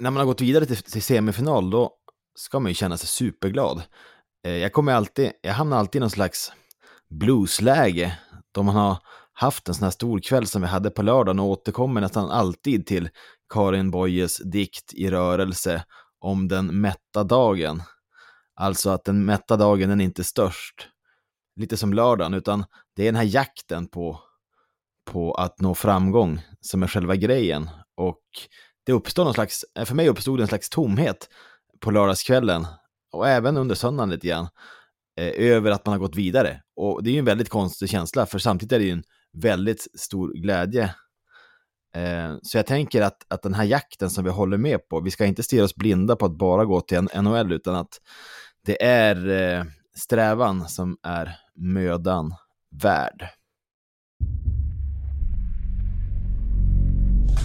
när man har gått vidare till, till semifinal, då ska man ju känna sig superglad. Eh, jag kommer alltid, jag hamnar alltid i någon slags bluesläge, då man har haft en sån här stor kväll som vi hade på lördagen och återkommer nästan alltid till Karin Boyes dikt i rörelse om den mätta dagen. Alltså att den mätta dagen den är inte störst, lite som lördagen, utan det är den här jakten på, på att nå framgång som är själva grejen. Och det uppstod någon slags, eh, för mig uppstod det en slags tomhet på lördagskvällen och även under söndagen lite grann eh, över att man har gått vidare. Och det är ju en väldigt konstig känsla, för samtidigt är det ju en väldigt stor glädje. Eh, så jag tänker att, att den här jakten som vi håller med på, vi ska inte stirra oss blinda på att bara gå till en NHL, utan att det är eh, strävan som är mödan värd.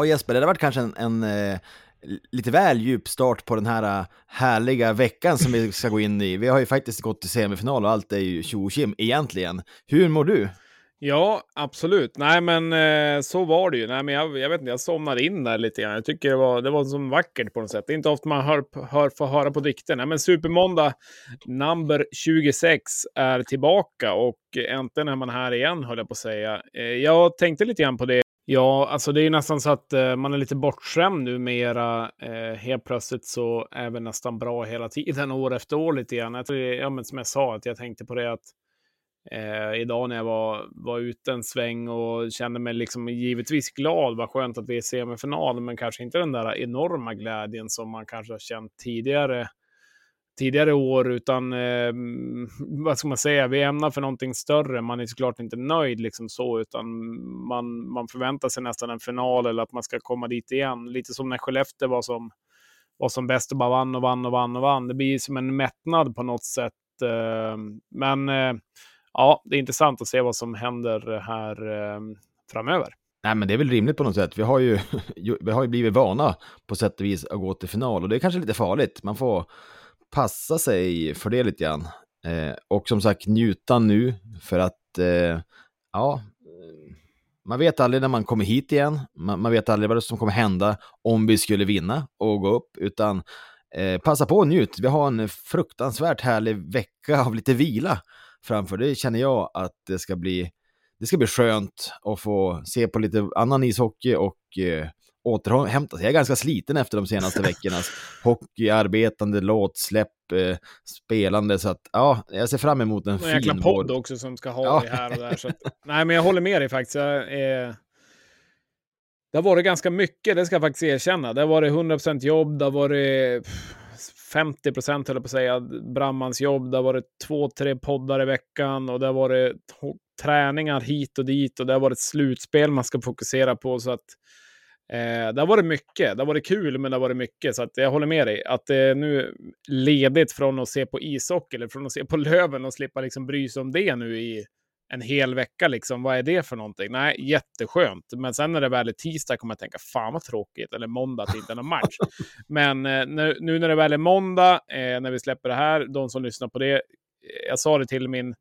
Ja, Jesper, det har varit kanske en, en eh, lite väl djup start på den här eh, härliga veckan som vi ska gå in i. Vi har ju faktiskt gått till semifinal och allt är ju tjo och egentligen. Hur mår du? Ja, absolut. Nej, men eh, så var det ju. Nej, men jag, jag vet inte, jag somnade in där lite grann. Jag tycker det var, det var så vackert på något sätt. Det är inte ofta man hör, hör, får höra på dikter. Nej, men Supermåndag number 26 är tillbaka och äntligen är man här igen, höll jag på att säga. Eh, jag tänkte lite grann på det Ja, alltså det är nästan så att eh, man är lite bortskämd numera. Eh, helt plötsligt så är vi nästan bra hela tiden, år efter år lite grann. Jag tror, ja, men som jag sa, att jag tänkte på det att eh, idag när jag var, var ute en sväng och kände mig liksom givetvis glad, vad skönt att vi är i semifinal, men kanske inte den där enorma glädjen som man kanske har känt tidigare tidigare år, utan eh, vad ska man säga, vi ämnar för någonting större. Man är såklart inte nöjd liksom så, utan man, man förväntar sig nästan en final eller att man ska komma dit igen. Lite som när Skellefteå var som, var som bäst och bara vann och vann och vann och vann. Det blir som en mättnad på något sätt. Eh, men eh, ja, det är intressant att se vad som händer här eh, framöver. Nej, men det är väl rimligt på något sätt. Vi har ju, vi har ju blivit vana på sätt och vis att gå till final och det är kanske lite farligt. Man får passa sig för det lite grann. Eh, och som sagt njuta nu för att, eh, ja, eh, man vet aldrig när man kommer hit igen. Man, man, vet aldrig vad som kommer hända om vi skulle vinna och gå upp, utan eh, passa på och njut. Vi har en fruktansvärt härlig vecka av lite vila framför. Det känner jag att det ska bli. Det ska bli skönt att få se på lite annan ishockey och eh, återhämta sig. Jag är ganska sliten efter de senaste veckornas hockeyarbetande, låtsläpp, eh, spelande. Så att ja, jag ser fram emot en, en fin jäkla podd också som ska ha ja. det här och där. Så att, nej, men jag håller med dig faktiskt. Jag, eh, det har varit ganska mycket, det ska jag faktiskt erkänna. Det har varit 100% jobb, det har varit 50 procent, höll jag på att säga, Brammans jobb. Det har varit två, tre poddar i veckan och det har varit träningar hit och dit och det har varit slutspel man ska fokusera på. Så att Eh, det har varit mycket. Det har varit kul, men det har varit mycket. Så att jag håller med dig. Att det är nu ledigt från att se på ishockey eller från att se på Löven och slippa liksom bry sig om det nu i en hel vecka. Liksom. Vad är det för någonting? Nej, jätteskönt. Men sen när det väl är tisdag kommer jag tänka, fan vad tråkigt. Eller måndag att det inte är någon match. men eh, nu, nu, när det väl är måndag, eh, när vi släpper det här, de som lyssnar på det. Jag sa det till min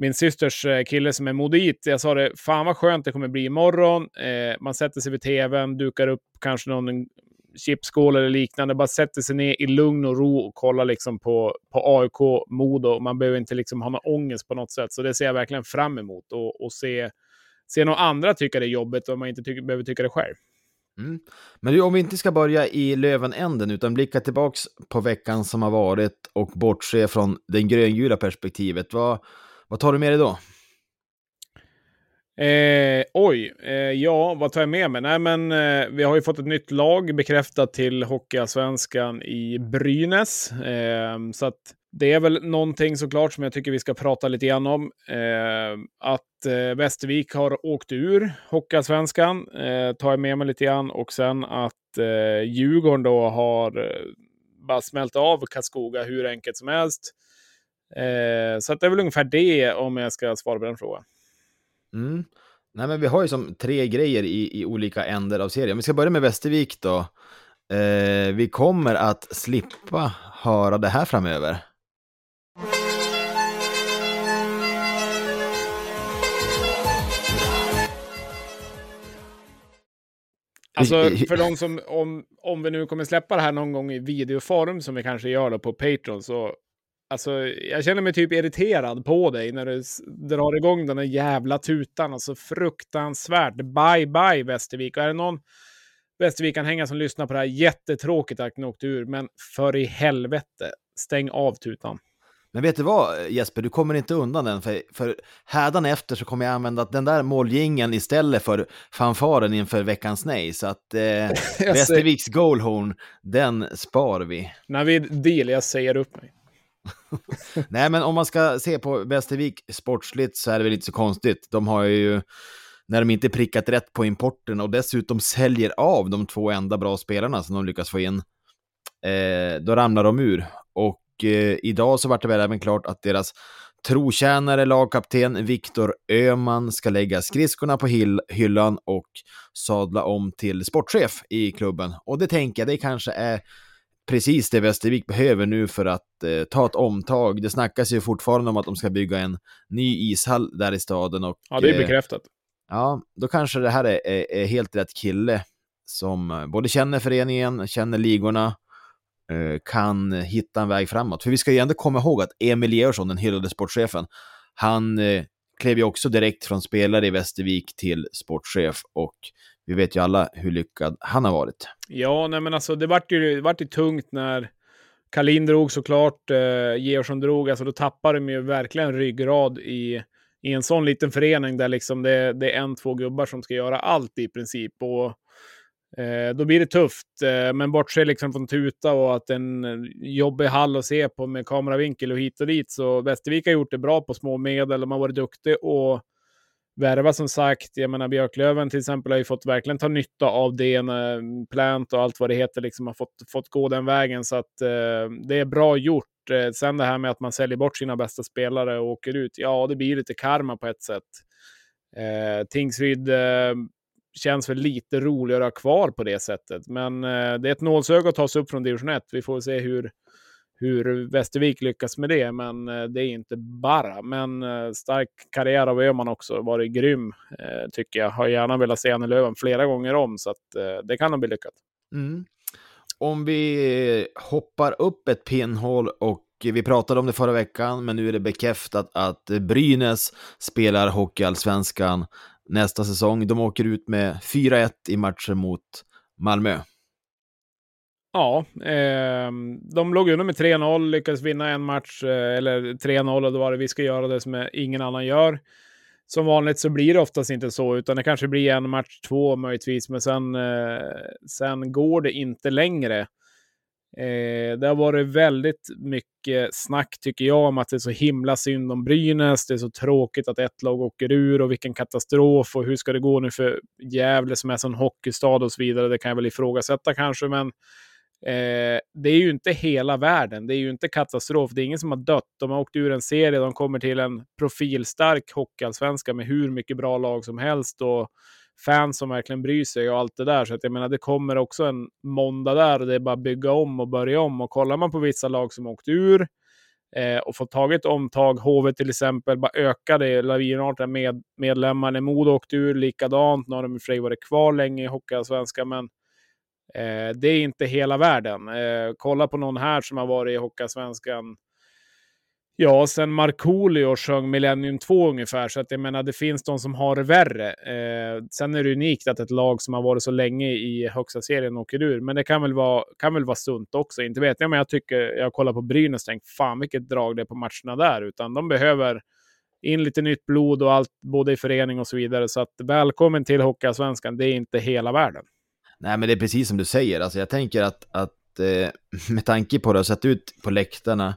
min systers eh, kille som är modit. Jag sa det, fan vad skönt det kommer bli imorgon. Eh, man sätter sig vid tvn, dukar upp kanske någon chipskål eller liknande, bara sätter sig ner i lugn och ro och kollar liksom på, på AIK, Modo. Man behöver inte liksom ha någon ångest på något sätt, så det ser jag verkligen fram emot. Och, och se, se några andra tycka det är jobbigt om man inte ty behöver tycka det själv. Mm. Men om vi inte ska börja i Lövenänden utan blicka tillbaks på veckan som har varit och bortse från det gröngula perspektivet, vad, vad tar du med dig då? Eh, oj, eh, ja, vad tar jag med mig? Nej, men eh, vi har ju fått ett nytt lag bekräftat till Hockeyallsvenskan i Brynäs. Eh, så att det är väl någonting såklart som jag tycker vi ska prata lite grann om. Eh, att eh, Västervik har åkt ur Hockeyallsvenskan, eh, tar jag med mig lite grann. Och sen att eh, Djurgården då har eh, bara smält av Karlskoga hur enkelt som helst. Eh, så att det är väl ungefär det om jag ska svara på den frågan. Mm. Nej, men vi har ju som tre grejer i, i olika ändar av serien. Vi ska börja med Västervik då. Eh, vi kommer att slippa höra det här framöver. Alltså för de som, om, om vi nu kommer släppa det här någon gång i videoform, som vi kanske gör då på Patreon, så Alltså, jag känner mig typ irriterad på dig när du drar igång den där jävla tutan. Alltså fruktansvärt. Bye, bye Västervik. Och är det någon Västervik-anhängare som lyssnar på det här, jättetråkigt att ni åkte ur, men för i helvete, stäng av tutan. Men vet du vad Jesper, du kommer inte undan den, för, för efter så kommer jag använda den där målgingen istället för fanfaren inför veckans nej. Så att eh, Västerviks goalhorn, den spar vi. När vi deal, jag säger upp mig. nej, men om man ska se på Västervik sportsligt så är det väl inte så konstigt. De har ju, när de inte prickat rätt på importen och dessutom säljer av de två enda bra spelarna som de lyckas få in, eh, då ramlar de ur. Och eh, idag så vart det väl även klart att deras trotjänare, lagkapten Viktor Öman ska lägga skridskorna på hyll hyllan och sadla om till sportchef i klubben. Och det tänker jag, det kanske är precis det Västervik behöver nu för att eh, ta ett omtag. Det snackas ju fortfarande om att de ska bygga en ny ishall där i staden. Och, ja, det är bekräftat. Eh, ja, då kanske det här är, är, är, helt rätt kille som eh, både känner föreningen, känner ligorna Eh, kan hitta en väg framåt. För vi ska ju ändå komma ihåg att Emil Georgsson, den hyllade sportchefen, han eh, klev ju också direkt från spelare i Västervik till sportchef och vi vet ju alla hur lyckad han har varit. Ja, nej men alltså det vart ju, det vart ju tungt när Kalin drog såklart, eh, Georgsson drog, alltså då tappar de ju verkligen ryggrad i, i en sån liten förening där liksom det, det är en, två gubbar som ska göra allt i princip. Och Eh, då blir det tufft, eh, men bortse liksom från tuta och att en eh, jobbig hall att se på med kameravinkel och hit och dit. Så Västervik har gjort det bra på små medel. De har varit duktiga och värva som sagt. Jag menar Björklöven till exempel har ju fått verkligen ta nytta av det. Eh, plant och allt vad det heter liksom har fått, fått gå den vägen. Så att eh, det är bra gjort. Eh, sen det här med att man säljer bort sina bästa spelare och åker ut. Ja, det blir lite karma på ett sätt. Eh, Tingsryd eh, känns väl lite roligare att ha kvar på det sättet. Men eh, det är ett nålsöga att ta sig upp från division 1. Vi får se hur, hur Västervik lyckas med det, men eh, det är inte bara. Men eh, stark karriär av Öhman också, varit grym eh, tycker jag. Har gärna velat se henne i Löven flera gånger om, så att, det kan nog bli lyckat. Mm. Om vi hoppar upp ett pinnhål och vi pratade om det förra veckan, men nu är det bekräftat att Brynäs spelar Hockeyallsvenskan nästa säsong. De åker ut med 4-1 i matcher mot Malmö. Ja, eh, de låg under med 3-0, lyckades vinna en match, eh, eller 3-0 och då var det vi ska göra det som ingen annan gör. Som vanligt så blir det oftast inte så, utan det kanske blir en match, två möjligtvis, men sen, eh, sen går det inte längre. Eh, det har varit väldigt mycket snack, tycker jag, om att det är så himla synd om Brynäs. Det är så tråkigt att ett lag åker ur och vilken katastrof och hur ska det gå nu för Gävle som är en sån hockeystad och så vidare. Det kan jag väl ifrågasätta kanske, men eh, det är ju inte hela världen. Det är ju inte katastrof. Det är ingen som har dött. De har åkt ur en serie. De kommer till en profilstark hockeyallsvenska med hur mycket bra lag som helst. Och fans som verkligen bryr sig och allt det där. Så att jag menar, det kommer också en måndag där och det är bara bygga om och börja om. Och kollar man på vissa lag som åkt ur eh, och fått tagit omtag, HV till exempel, bara ökade lavinartat med medlemmar. När Modo åkte ur, likadant. Nu har de i och för sig varit kvar länge i Hockeyallsvenskan, men eh, det är inte hela världen. Eh, kolla på någon här som har varit i Hockeyallsvenskan Ja, sen Markoolio sjöng Millennium 2 ungefär, så att jag menar, det finns de som har det värre. Eh, sen är det unikt att ett lag som har varit så länge i högsta serien åker ur, men det kan väl vara, kan väl vara sunt också. Inte vet jag, men jag tycker, jag kollar på Brynäs och tänker, fan vilket drag det är på matcherna där, utan de behöver in lite nytt blod och allt, både i förening och så vidare. Så att välkommen till Hockeyallsvenskan, det är inte hela världen. Nej, men det är precis som du säger. Alltså, jag tänker att, att eh, med tanke på hur det har sett ut på läktarna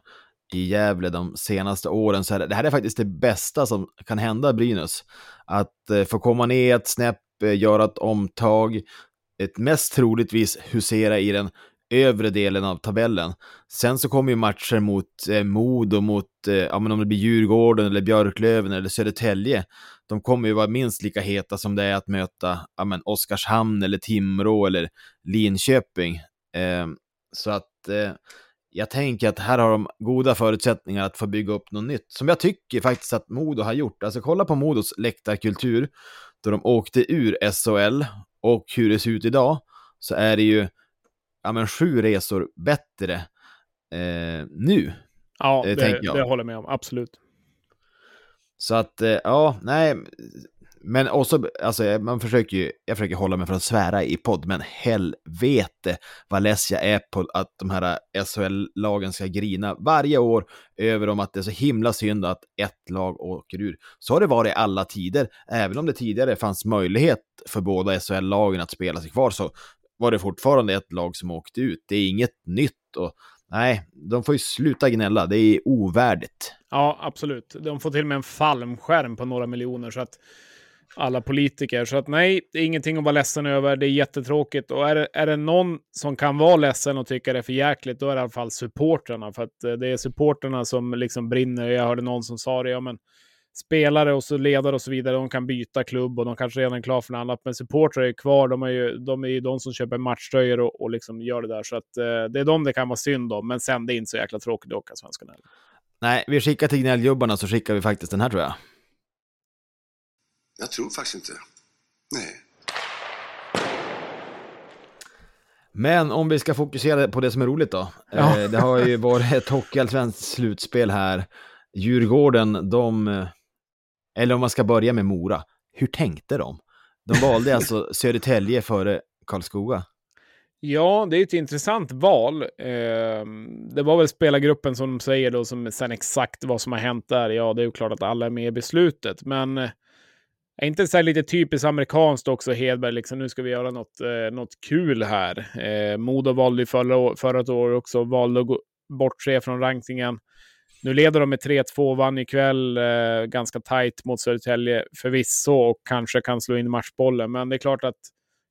i Gävle de senaste åren så är det, det här är faktiskt det bästa som kan hända Brynäs. Att eh, få komma ner ett snäpp, eh, göra ett omtag, ett mest troligtvis husera i den övre delen av tabellen. Sen så kommer ju matcher mot eh, Modo, mot, eh, ja men om det blir Djurgården eller Björklöven eller Södertälje. De kommer ju vara minst lika heta som det är att möta, ja men Oskarshamn eller Timrå eller Linköping. Eh, så att eh, jag tänker att här har de goda förutsättningar att få bygga upp något nytt, som jag tycker faktiskt att Modo har gjort. Alltså kolla på Modos läktarkultur, då de åkte ur SHL och hur det ser ut idag, så är det ju ja, men sju resor bättre eh, nu. Ja, det, det, det håller jag med om, absolut. Så att, eh, ja, nej, men också, alltså man försöker ju, jag försöker hålla mig från att svära i podd, men helvete vad less jag är på att de här SHL-lagen ska grina varje år över om att det är så himla synd att ett lag åker ur. Så har det varit i alla tider, även om det tidigare fanns möjlighet för båda SHL-lagen att spela sig kvar så var det fortfarande ett lag som åkte ut. Det är inget nytt och nej, de får ju sluta gnälla. Det är ovärdigt. Ja, absolut. De får till och med en fallskärm på några miljoner så att alla politiker. Så att nej, det är ingenting att vara ledsen över. Det är jättetråkigt. Och är det, är det någon som kan vara ledsen och tycka det är för jäkligt, då är det i alla fall supportrarna. För att eh, det är supportrarna som liksom brinner. Jag hörde någon som sa det, ja men spelare och så ledare och så vidare, de kan byta klubb och de kanske redan är klara för något annat. Men supportrar är kvar, de är ju de, är ju de som köper matchtröjor och, och liksom gör det där. Så att eh, det är de det kan vara synd om. Men sen, det är inte så jäkla tråkigt att åka Svenskan heller. Nej, vi skickar till gnälljobbarna så skickar vi faktiskt den här tror jag. Jag tror faktiskt inte. Nej. Men om vi ska fokusera på det som är roligt då. Ja. Eh, det har ju varit ett hockeyallsvenskt slutspel här. Djurgården, de... Eller om man ska börja med Mora. Hur tänkte de? De valde alltså Södertälje före Karlskoga. Ja, det är ett intressant val. Ehm, det var väl spelargruppen som de säger då, som sen exakt vad som har hänt där. Ja, det är ju klart att alla är med i beslutet, men är inte så lite typiskt amerikanskt också, Hedberg, liksom nu ska vi göra något, eh, något kul här. Eh, Modo valde ju förra, förra året också, valde att gå, bortse från rankingen. Nu leder de med 3-2, vann ikväll eh, ganska tajt mot Södertälje förvisso och kanske kan slå in matchbollen. Men det är klart att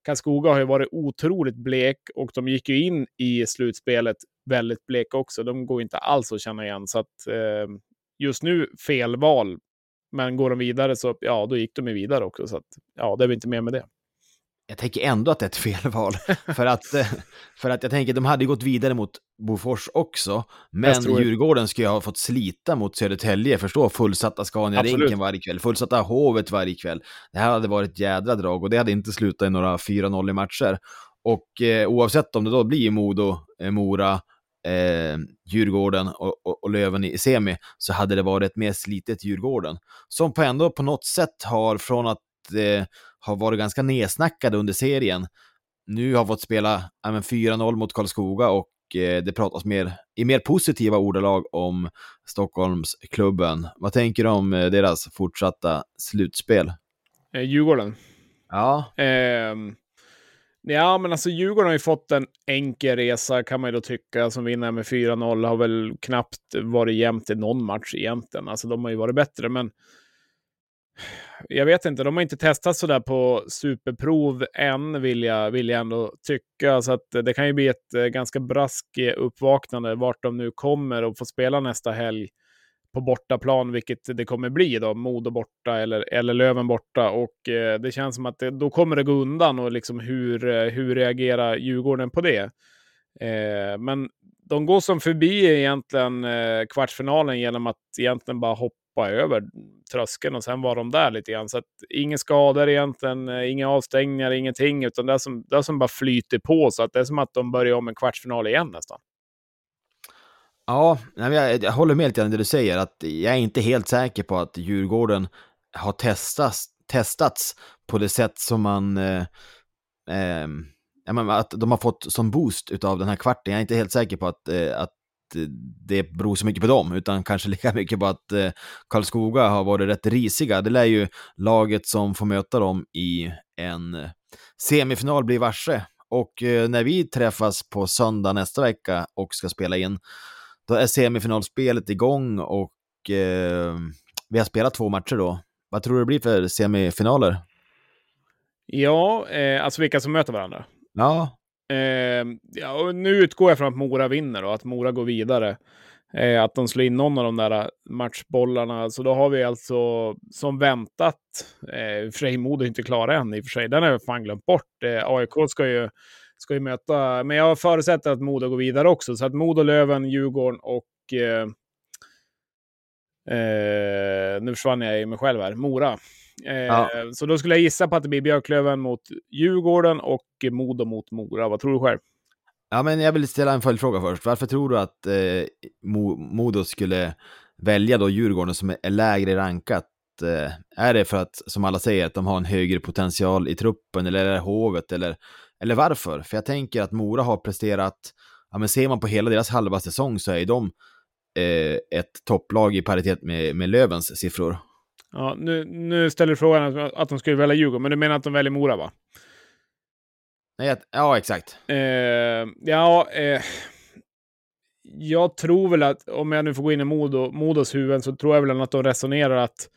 Karlskoga har ju varit otroligt blek och de gick ju in i slutspelet väldigt blek också. De går inte alls att känna igen. Så att eh, just nu fel val men går de vidare så, ja, då gick de ju vidare också. Så att, ja, det är väl inte mer med det. Jag tänker ändå att det är ett felval. för, att, eh, för att jag tänker, de hade gått vidare mot Bofors också. Men Djurgården skulle ha fått slita mot Södertälje, förstå, fullsatta Scania-rinken varje kväll, fullsatta Hovet varje kväll. Det här hade varit ett jädra drag och det hade inte slutat i några 4-0 i matcher. Och eh, oavsett om det då blir Modo, eh, Mora, eh, Djurgården och, och, och, Löven i semi så hade det varit ett mer slitet Djurgården. Som på ändå på något sätt har från att eh, ha varit ganska nedsnackade under serien nu har fått spela ja, 4-0 mot Karlskoga och eh, det pratas mer, i mer positiva ordalag om Stockholmsklubben. Vad tänker du om eh, deras fortsatta slutspel? Eh, Djurgården? Ja. Eh, Ja, men alltså Djurgården har ju fått en enkel resa kan man ju då tycka, som vinner med 4-0. Har väl knappt varit jämnt i någon match egentligen. Alltså de har ju varit bättre, men jag vet inte, de har inte testat sådär på superprov än, vill jag, vill jag ändå tycka. Så att det kan ju bli ett eh, ganska brask eh, uppvaknande vart de nu kommer och får spela nästa helg på bortaplan, vilket det kommer bli då, Modo borta eller, eller Löven borta. Och eh, det känns som att det, då kommer det gå undan och liksom hur, eh, hur reagerar Djurgården på det? Eh, men de går som förbi egentligen eh, kvartsfinalen genom att egentligen bara hoppa över tröskeln och sen var de där lite grann. Så att inga skador egentligen, eh, inga avstängningar, ingenting, utan det är, som, det är som bara flyter på så att det är som att de börjar om en kvartsfinal igen nästan. Ja, jag, jag håller med lite grann det du säger, att jag är inte helt säker på att Djurgården har testats, testats på det sätt som man... Eh, eh, att de har fått som boost av den här kvarten. Jag är inte helt säker på att, eh, att det beror så mycket på dem, utan kanske lika mycket på att eh, Karlskoga har varit rätt risiga. Det lär ju laget som får möta dem i en semifinal bli varse. Och eh, när vi träffas på söndag nästa vecka och ska spela in, då är semifinalspelet igång och eh, vi har spelat två matcher då. Vad tror du det blir för semifinaler? Ja, eh, alltså vilka som möter varandra. Ja. Eh, ja och nu utgår jag från att Mora vinner och att Mora går vidare. Eh, att de slår in någon av de där äh, matchbollarna. Så då har vi alltså som väntat, eh, för sig Modo är inte klara än i och för sig, den har jag fan glömt bort. Eh, AIK ska ju, ska ju möta, men jag förutsätter att Modo går vidare också. Så att Modo, Löven, Djurgården och eh, eh, nu försvann jag i mig själv här, Mora. Eh, ja. Så då skulle jag gissa på att det blir Björklöven mot Djurgården och Modo mot Mora. Vad tror du själv? Ja, men jag vill ställa en följdfråga först. Varför tror du att eh, Modo skulle välja då Djurgården som är lägre rankat? Eh, är det för att, som alla säger, att de har en högre potential i truppen, eller är det hovet, eller, eller varför? För jag tänker att Mora har presterat, ja men ser man på hela deras halva säsong så är de eh, ett topplag i paritet med, med Lövens siffror. Ja, nu, nu ställer du frågan att, att de skulle välja Djurgården, men du menar att de väljer Mora va? Nej, ja, exakt. Eh, ja, eh, jag tror väl att, om jag nu får gå in i Modo, Modos huvud, så tror jag väl att de resonerar att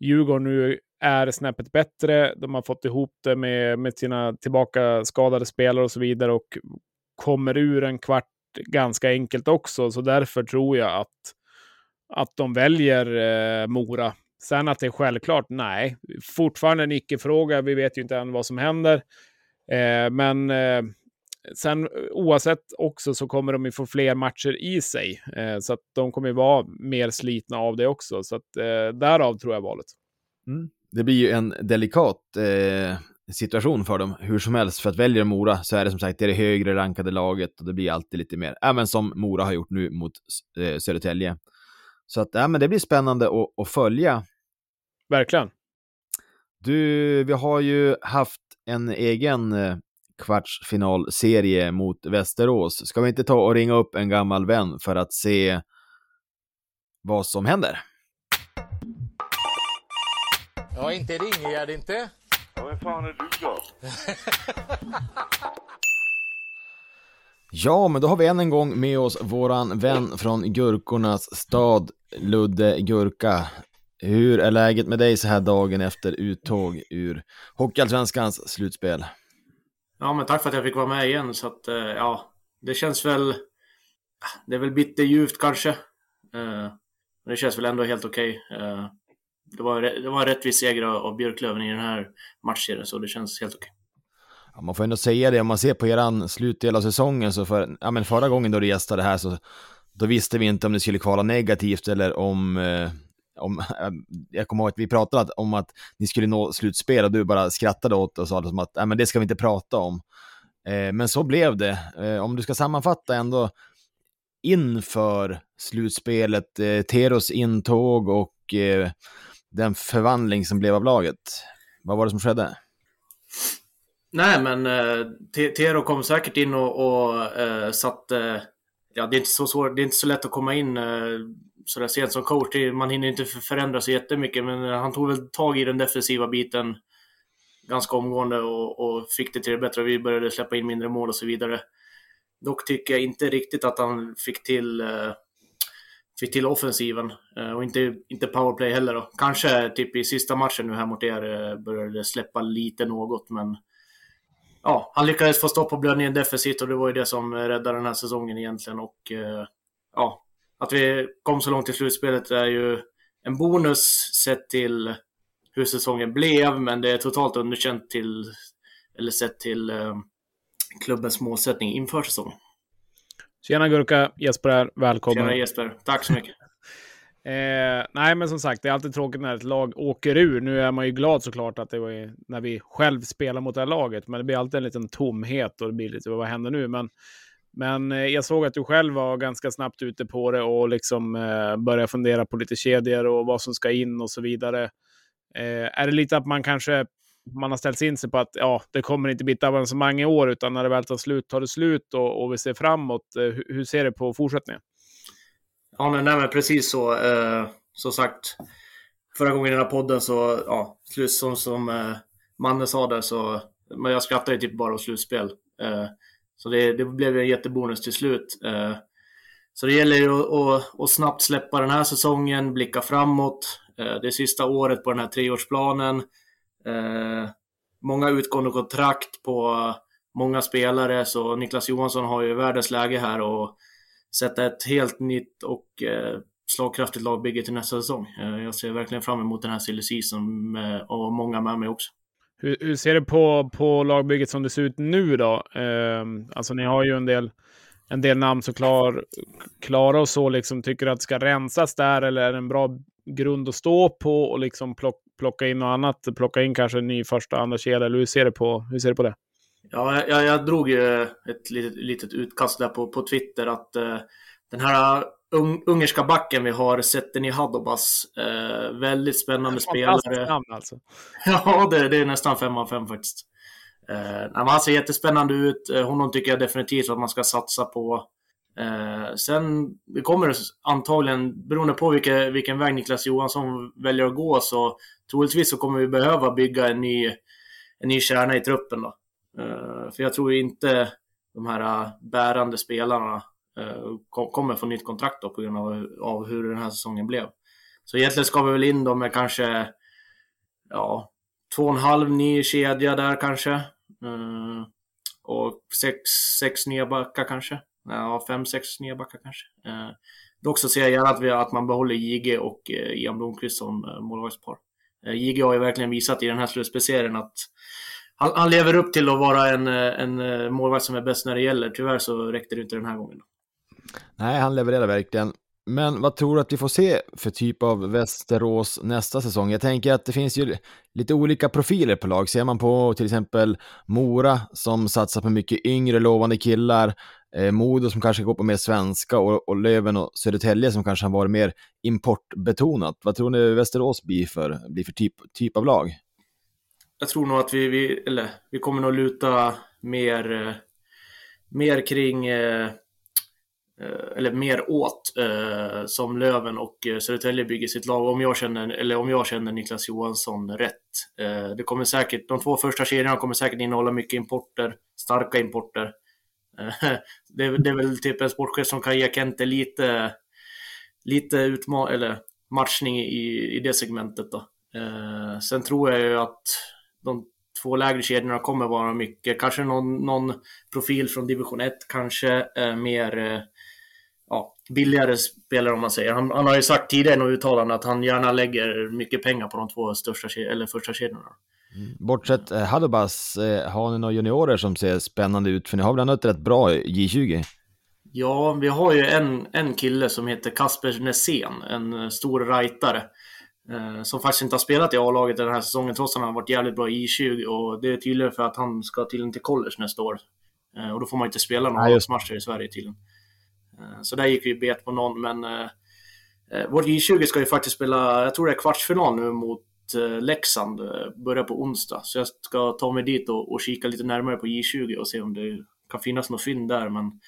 Djurgården nu är snäppet bättre. De har fått ihop det med, med sina tillbaka skadade spelare och så vidare och kommer ur en kvart ganska enkelt också. Så därför tror jag att, att de väljer eh, Mora. Sen att det är självklart, nej. Fortfarande en icke-fråga. Vi vet ju inte än vad som händer. Eh, men eh, sen eh, oavsett också så kommer de ju få fler matcher i sig. Eh, så att de kommer ju vara mer slitna av det också. Så att eh, därav tror jag valet. Mm. Det blir ju en delikat eh, situation för dem hur som helst. För att väljer Mora så är det som sagt det, är det högre rankade laget och det blir alltid lite mer, även som Mora har gjort nu mot eh, Södertälje. Så att ja, men det blir spännande att, att följa. Verkligen. Du, vi har ju haft en egen eh, kvartsfinalserie mot Västerås. Ska vi inte ta och ringa upp en gammal vän för att se vad som händer? Ja, inte ringer jag inte. Ja, vem fan är du då? ja, men då har vi än en gång med oss våran vän från Gurkornas stad, Ludde Gurka. Hur är läget med dig så här dagen efter uttåg ur Hockeyallsvenskans slutspel? Ja, men tack för att jag fick vara med igen. Så att, eh, ja, det känns väl... Ah, det är väl bitterljuvt kanske. Eh, men det känns väl ändå helt okej. Okay. Det, var, det var en rättvis seger av Björklöven i den här matchserien, så det känns helt okej. Ja, man får ändå säga det, om man ser på eran slutdel av säsongen, så för, ja, men förra gången då du gästade här så då visste vi inte om det skulle kvala negativt eller om eh, om, jag kommer ihåg att vi pratade om att ni skulle nå slutspel och du bara skrattade åt och sa som att ja, men det ska vi inte prata om. Eh, men så blev det. Eh, om du ska sammanfatta ändå inför slutspelet, eh, Teros intåg och eh, den förvandling som blev av laget. Vad var det som skedde? Nej, men eh, Tero kom säkert in och, och eh, satte... Ja, det är inte så svår, det är inte så lätt att komma in eh, sådär sent som coach. Man hinner inte förändra sig jättemycket, men eh, han tog väl tag i den defensiva biten ganska omgående och, och fick det till det bättre. Vi började släppa in mindre mål och så vidare. Dock tycker jag inte riktigt att han fick till, eh, fick till offensiven eh, och inte, inte powerplay heller. Då. Kanske typ i sista matchen nu här mot er eh, började det släppa lite något, men ja, han lyckades få stopp på blödningen defensivt och det var ju det som räddade den här säsongen egentligen. Och ja, att vi kom så långt i slutspelet är ju en bonus sett till hur säsongen blev, men det är totalt underkänt till, eller sett till eh, klubbens målsättning inför säsongen. Tjena Gurka, Jesper här, välkommen. Tjena Jesper, tack så mycket eh, nej, men som sagt, det är alltid tråkigt när ett lag åker ur. Nu är man ju glad såklart att det var när vi själv spelar mot det här laget, men det blir alltid en liten tomhet och det blir lite vad händer nu? Men men eh, jag såg att du själv var ganska snabbt ute på det och liksom eh, började fundera på lite kedjor och vad som ska in och så vidare. Eh, är det lite att man kanske man har ställt in sig på att ja, det kommer inte bli ett avancemang i år, utan när det väl tar slut tar det slut och, och vi ser framåt. Eh, hur, hur, ser du på fortsättningen? Ja, nej, men precis så. Eh, som sagt, förra gången i den här podden så, ja, slut som, som eh, Manne sa där så, men jag skrattade typ bara åt slutspel. Eh, så det, det blev en jättebonus till slut. Eh, så det gäller ju att, att, att snabbt släppa den här säsongen, blicka framåt. Eh, det är sista året på den här treårsplanen. Eh, många utgående kontrakt på många spelare, så Niklas Johansson har ju världens läge här och sätta ett helt nytt och eh, slagkraftigt lagbygge till nästa säsong. Eh, jag ser verkligen fram emot den här silly season och många med mig också. Hur, hur, ser du på, på lagbygget som det ser ut nu då? Eh, alltså ni har ju en del, en del namn så klar, klara och så. Liksom, tycker du att det ska rensas där eller är det en bra grund att stå på och liksom plock, plocka in något annat? Plocka in kanske en ny första, andra kedja eller hur ser du på, hur ser du på det? Ja, jag, jag drog ju ett litet, litet utkast där på, på Twitter att eh, den här un ungerska backen vi har, Seteni Hadobas. Eh, väldigt spännande spelare. namn alltså. ja, det, det, är nästan fem av fem faktiskt. Eh, han ser jättespännande ut. Eh, honom tycker jag definitivt att man ska satsa på. Eh, sen det kommer antagligen, beroende på vilka, vilken väg Niklas Johansson väljer att gå, så troligtvis så kommer vi behöva bygga en ny, en ny kärna i truppen. Då. Eh, för jag tror inte de här eh, bärande spelarna eh, kommer få nytt kontrakt då på grund av, hur den här säsongen blev. Så egentligen ska vi väl in dem med kanske ja, två och en halv ny kedja där kanske. Och sex, sex nya backar kanske. Ja, fem, sex nya backar kanske. Dock så ser jag gärna att, vi, att man behåller JG och Ian Blomqvist som målvaktspar. JG har ju verkligen visat i den här slutspelserien att han, han, lever upp till att vara en, eh, en eh, målvakt som är bäst när det gäller. Tyvärr så räckte det inte den här gången. Nej, han levererar verkligen. Men vad tror du att vi får se för typ av Västerås nästa säsong? Jag tänker att det finns ju lite olika profiler på lag. Ser man på till exempel Mora som satsar på mycket yngre lovande killar, eh, Modo som kanske går på mer svenska och, och Löven och Södertälje som kanske har varit mer importbetonat. Vad tror ni Västerås blir för, blir för typ, typ av lag? Jag tror nog att vi, vi, eller, vi kommer nog luta mer, eh, mer kring eh, eh, eller mer åt eh, som Löven och eh, Södertälje bygger sitt lag. Om jag känner, eller om jag känner Niklas Johansson rätt. Eh, det kommer säkert, de två första kedjorna kommer säkert innehålla mycket importer, starka importer. Det, det, är väl typ en sportchef som kan ge Kente lite, lite utma eller matchning i, i det segmentet. Då. Eh, sen tror jag ju att de två lägre kedjorna kommer vara mycket, kanske någon, någon profil från division 1, kanske mer ja, billigare spelare om man säger. Han, han har ju sagt tidigare i något uttalande att han gärna lägger mycket pengar på de två största eller första kedjorna. Mm. Bortsett eh, Hadobas, eh, har ni några juniorer som ser spännande ut? För ni har bland annat ett rätt bra J20. Ja, vi har ju en, en kille som heter Kasper Nässén, en eh, stor rightare. Eh, som faktiskt inte har spelat i A-laget den här säsongen trots att han har varit jävligt bra i J20 och det är tydligen för att han ska till till college nästa år. Eh, och då får man inte spela några matcher i Sverige tydligen. Eh, så där gick vi bet på någon, men eh, eh, vårt J20 ska ju faktiskt spela, jag tror det är kvartsfinal nu mot Leksand, börjar på onsdag. Så jag ska ta mig dit och, och kika lite närmare på J20 och se om det kan finnas något fynd där. Men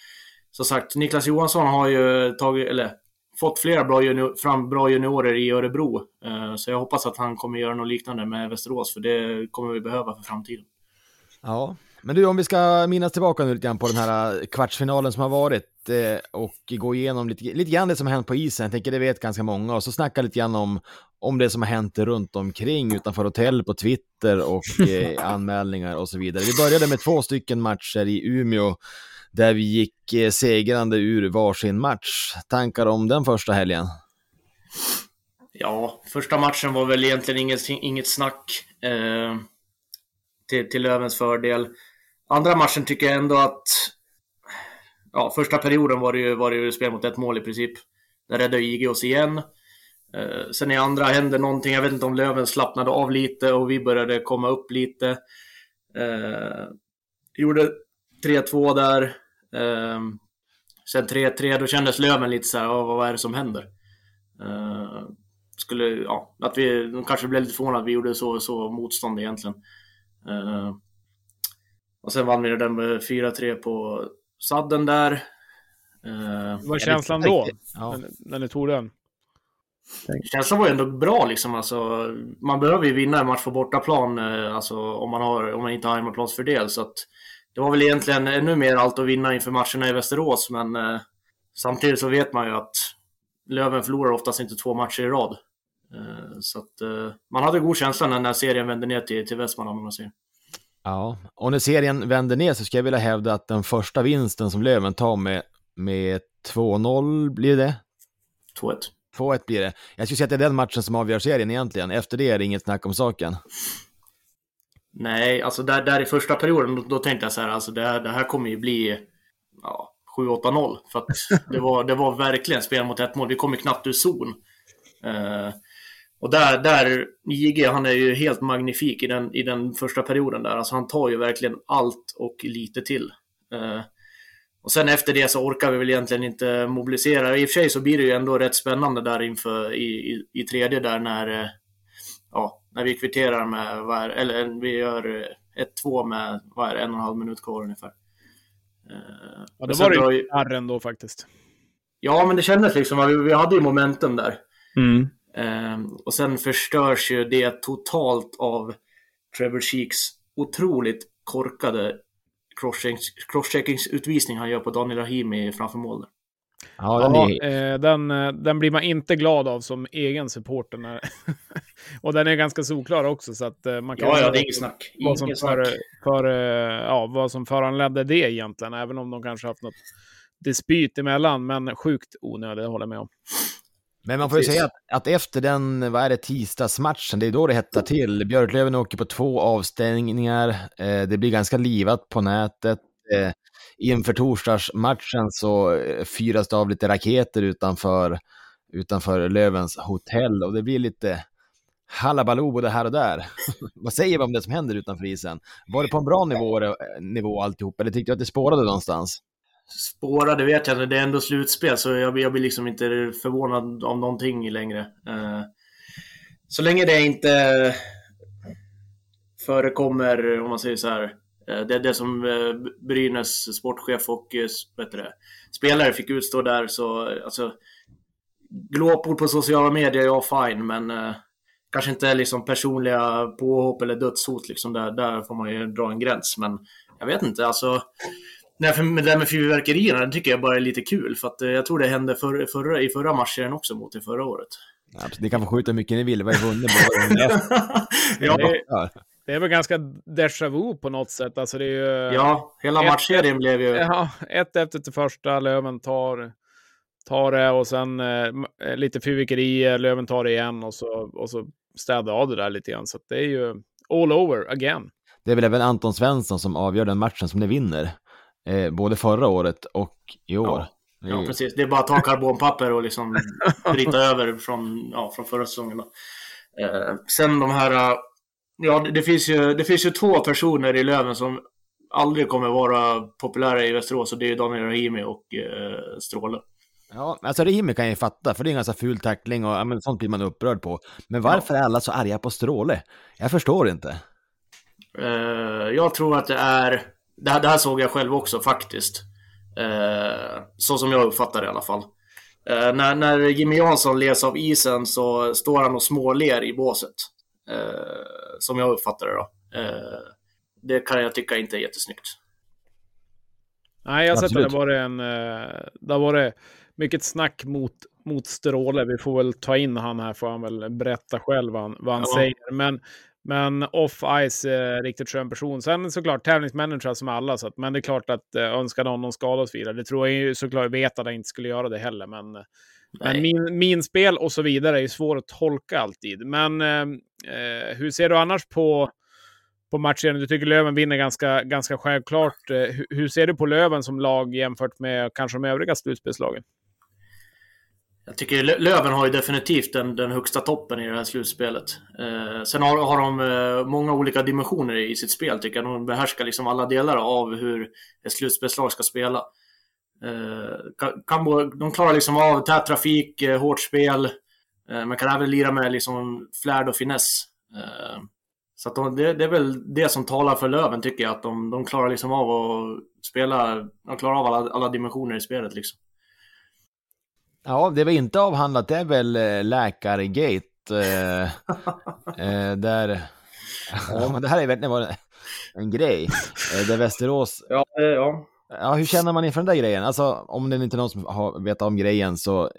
som sagt, Niklas Johansson har ju tagit, eller fått flera bra, junior, fram bra juniorer i Örebro. Eh, så jag hoppas att han kommer göra något liknande med Västerås, för det kommer vi behöva för framtiden. Ja, men du, om vi ska minnas tillbaka nu lite grann på den här eh, kvartsfinalen som har varit eh, och gå igenom lite, lite grann det som har hänt på isen. Jag tänker det vet ganska många och så snacka lite grann om, om det som har hänt runt omkring utanför hotell på Twitter och eh, anmälningar och så vidare. Vi började med två stycken matcher i Umeå där vi gick eh, segrande ur varsin match. Tankar om den första helgen? Ja, första matchen var väl egentligen inget, inget snack eh, till, till Lövens fördel. Andra matchen tycker jag ändå att... Ja, första perioden var det ju, var det ju spel mot ett mål i princip. Där räddade IG oss igen. Eh, sen i andra hände någonting, jag vet inte om Löven slappnade av lite och vi började komma upp lite. Eh, gjorde 3-2 där. Eh, sen 3-3, då kändes Löven lite så här, vad är det som händer? Eh, skulle, ja, att vi de kanske blev lite förvånade att vi gjorde så, så motstånd egentligen. Eh, och sen vann vi den med 4-3 på sadden där. Uh, Vad var känslan då? Ja. När, när ni tog den? Känslan var ju ändå bra liksom. Alltså, man behöver ju vinna en match på bortaplan eh, alltså, om, man har, om man inte har hemmaplansfördel. Så att, det var väl egentligen ännu mer allt att vinna inför matcherna i Västerås, men eh, samtidigt så vet man ju att Löven förlorar oftast inte två matcher i rad. Eh, så att eh, man hade god känsla när, när serien vände ner till, till Västmanland om man säger. Ja, och när serien vänder ner så ska jag vilja hävda att den första vinsten som Löven tar med, med 2-0 blir det? 2-1. 2-1 blir det. Jag skulle säga att det är den matchen som avgör serien egentligen. Efter det är det inget snack om saken. Nej, alltså där, där i första perioden, då, då tänkte jag så här, alltså det, här, det här kommer ju bli ja, 7-8-0. För att det var, det var verkligen spel mot ett mål. Vi kom ju knappt ur zon. Uh, och där, där, JG, han är ju helt magnifik i den, i den första perioden där. Alltså han tar ju verkligen allt och lite till. Uh, och sen efter det så orkar vi väl egentligen inte mobilisera. I och för sig så blir det ju ändå rätt spännande där inför i, i, i tredje där när, uh, ja, när vi kvitterar med, vad är, eller vi gör 1-2 med, vad är det, en och en halv minut kvar ungefär. ja, det var det ju arren då faktiskt. Ja, men det kändes liksom, vi, vi hade ju momentum där. Mm. Um, och sen förstörs ju det totalt av Trevor Sheeks otroligt korkade crosscheckingsutvisning han gör på Daniel Rahimi framför mål. Ja, den, är... eh, den, eh, den, blir man inte glad av som egen supporter. och den är ganska solklar också, så att eh, man kan... Ja, ja, det är inget snack. Vad som, för, för, ja, vad som föranledde det egentligen, även om de kanske haft något dispyt emellan, men sjukt onödigt, håller jag med om. Men man får ju säga att, att, efter den, vad är det, tisdagsmatchen, det är då det hettar till. Björklöven åker på två avstängningar, eh, det blir ganska livat på nätet. Eh, inför torsdagsmatchen så eh, fyras det av lite raketer utanför, utanför Lövens hotell och det blir lite halabaloo både här och där. vad säger vi om det som händer utanför isen? Var det på en bra nivå, eh, nivå alltihop, eller tyckte du att det spårade någonstans? spårade vet jag inte. Det är ändå slutspel så jag, jag blir liksom inte förvånad av någonting längre. Eh, så länge det inte förekommer, om man säger så här, det är det som uh, Brynäs sportchef och vet det, spelare fick utstå där så alltså glåpord på sociala medier, ja fine, men kanske inte liksom personliga påhopp eller dödshot liksom där, där får man ju dra en gräns. Men jag vet inte, alltså Nej, för det där med fyrverkerierna det tycker jag bara är lite kul. För att eh, jag tror det hände för, förra, i förra matchen också mot det förra året. Ja, ni kan få skjuta hur mycket ni vill, vad är vunnit ja. Det, är väl ganska déjà vu på något sätt. Alltså det är ju, ja, hela matchserien blev ju... Ja, ett efter till första, Löven tar, tar det och sen eh, lite fyrverkerier, Löven tar det igen och så, och så städar av det där lite grann. Så det är ju all over again. Det är väl även Anton Svensson som avgör den matchen som ni vinner. Eh, både förra året och i år. Ja. Ja, precis. Det är bara att ta karbonpapper och liksom bryta över från, ja, från förra säsongen. Eh, sen de här... Ja, det finns, ju, det finns ju två personer i Löven som aldrig kommer vara populära i Västerås och det är Daniel Rahimi och eh, Stråle. Ja, alltså Rahimi kan jag ju fatta, för det är en ganska ful tackling och men, sånt blir man upprörd på. Men varför ja. är alla så arga på Stråle? Jag förstår inte. Eh, jag tror att det är det här, det här såg jag själv också faktiskt. Eh, så som jag uppfattar det i alla fall. Eh, när, när Jimmy Jansson les av isen så står han och småler i båset. Eh, som jag uppfattar det då. Eh, det kan jag tycka inte är jättesnyggt. Nej, jag har sett att det var en... Eh, det var det mycket snack mot, mot Stråle. Vi får väl ta in han här, får han väl berätta själv vad han, vad han ja. säger. Men men off-ice, eh, riktigt skön person. Sen såklart tävlingsmänniska som alla, så att, men det är klart att eh, önskade honom skada och så vidare. Det tror jag ju såklart, vet att han inte skulle göra det heller. Men, eh, men min, min spel och så vidare är svår att tolka alltid. Men eh, eh, hur ser du annars på, på matchen? Du tycker Löven vinner ganska, ganska självklart. Eh, hur, hur ser du på Löven som lag jämfört med kanske de övriga slutspelslagen? Jag tycker Löven har ju definitivt den, den högsta toppen i det här slutspelet. Eh, sen har, har de eh, många olika dimensioner i sitt spel, tycker jag. De behärskar liksom alla delar av hur ett slutspelslag ska spela. Eh, kan, de klarar liksom av tät trafik, eh, hårt spel, eh, men kan även lira med liksom flärd och finess. Så att de, det, det, är väl det som talar för Löven, tycker jag. Att de, de klarar liksom av att spela, de klarar av alla, alla dimensioner i spelet. Liksom. Ja, det var inte avhandlat, det är väl läkargate. Eh, eh, där... Ja, det här är verkligen en grej. Eh, där Västerås... Ja, ja. Ja, hur känner man inför den där grejen? Alltså, om det inte är någon som har vet om grejen så eh,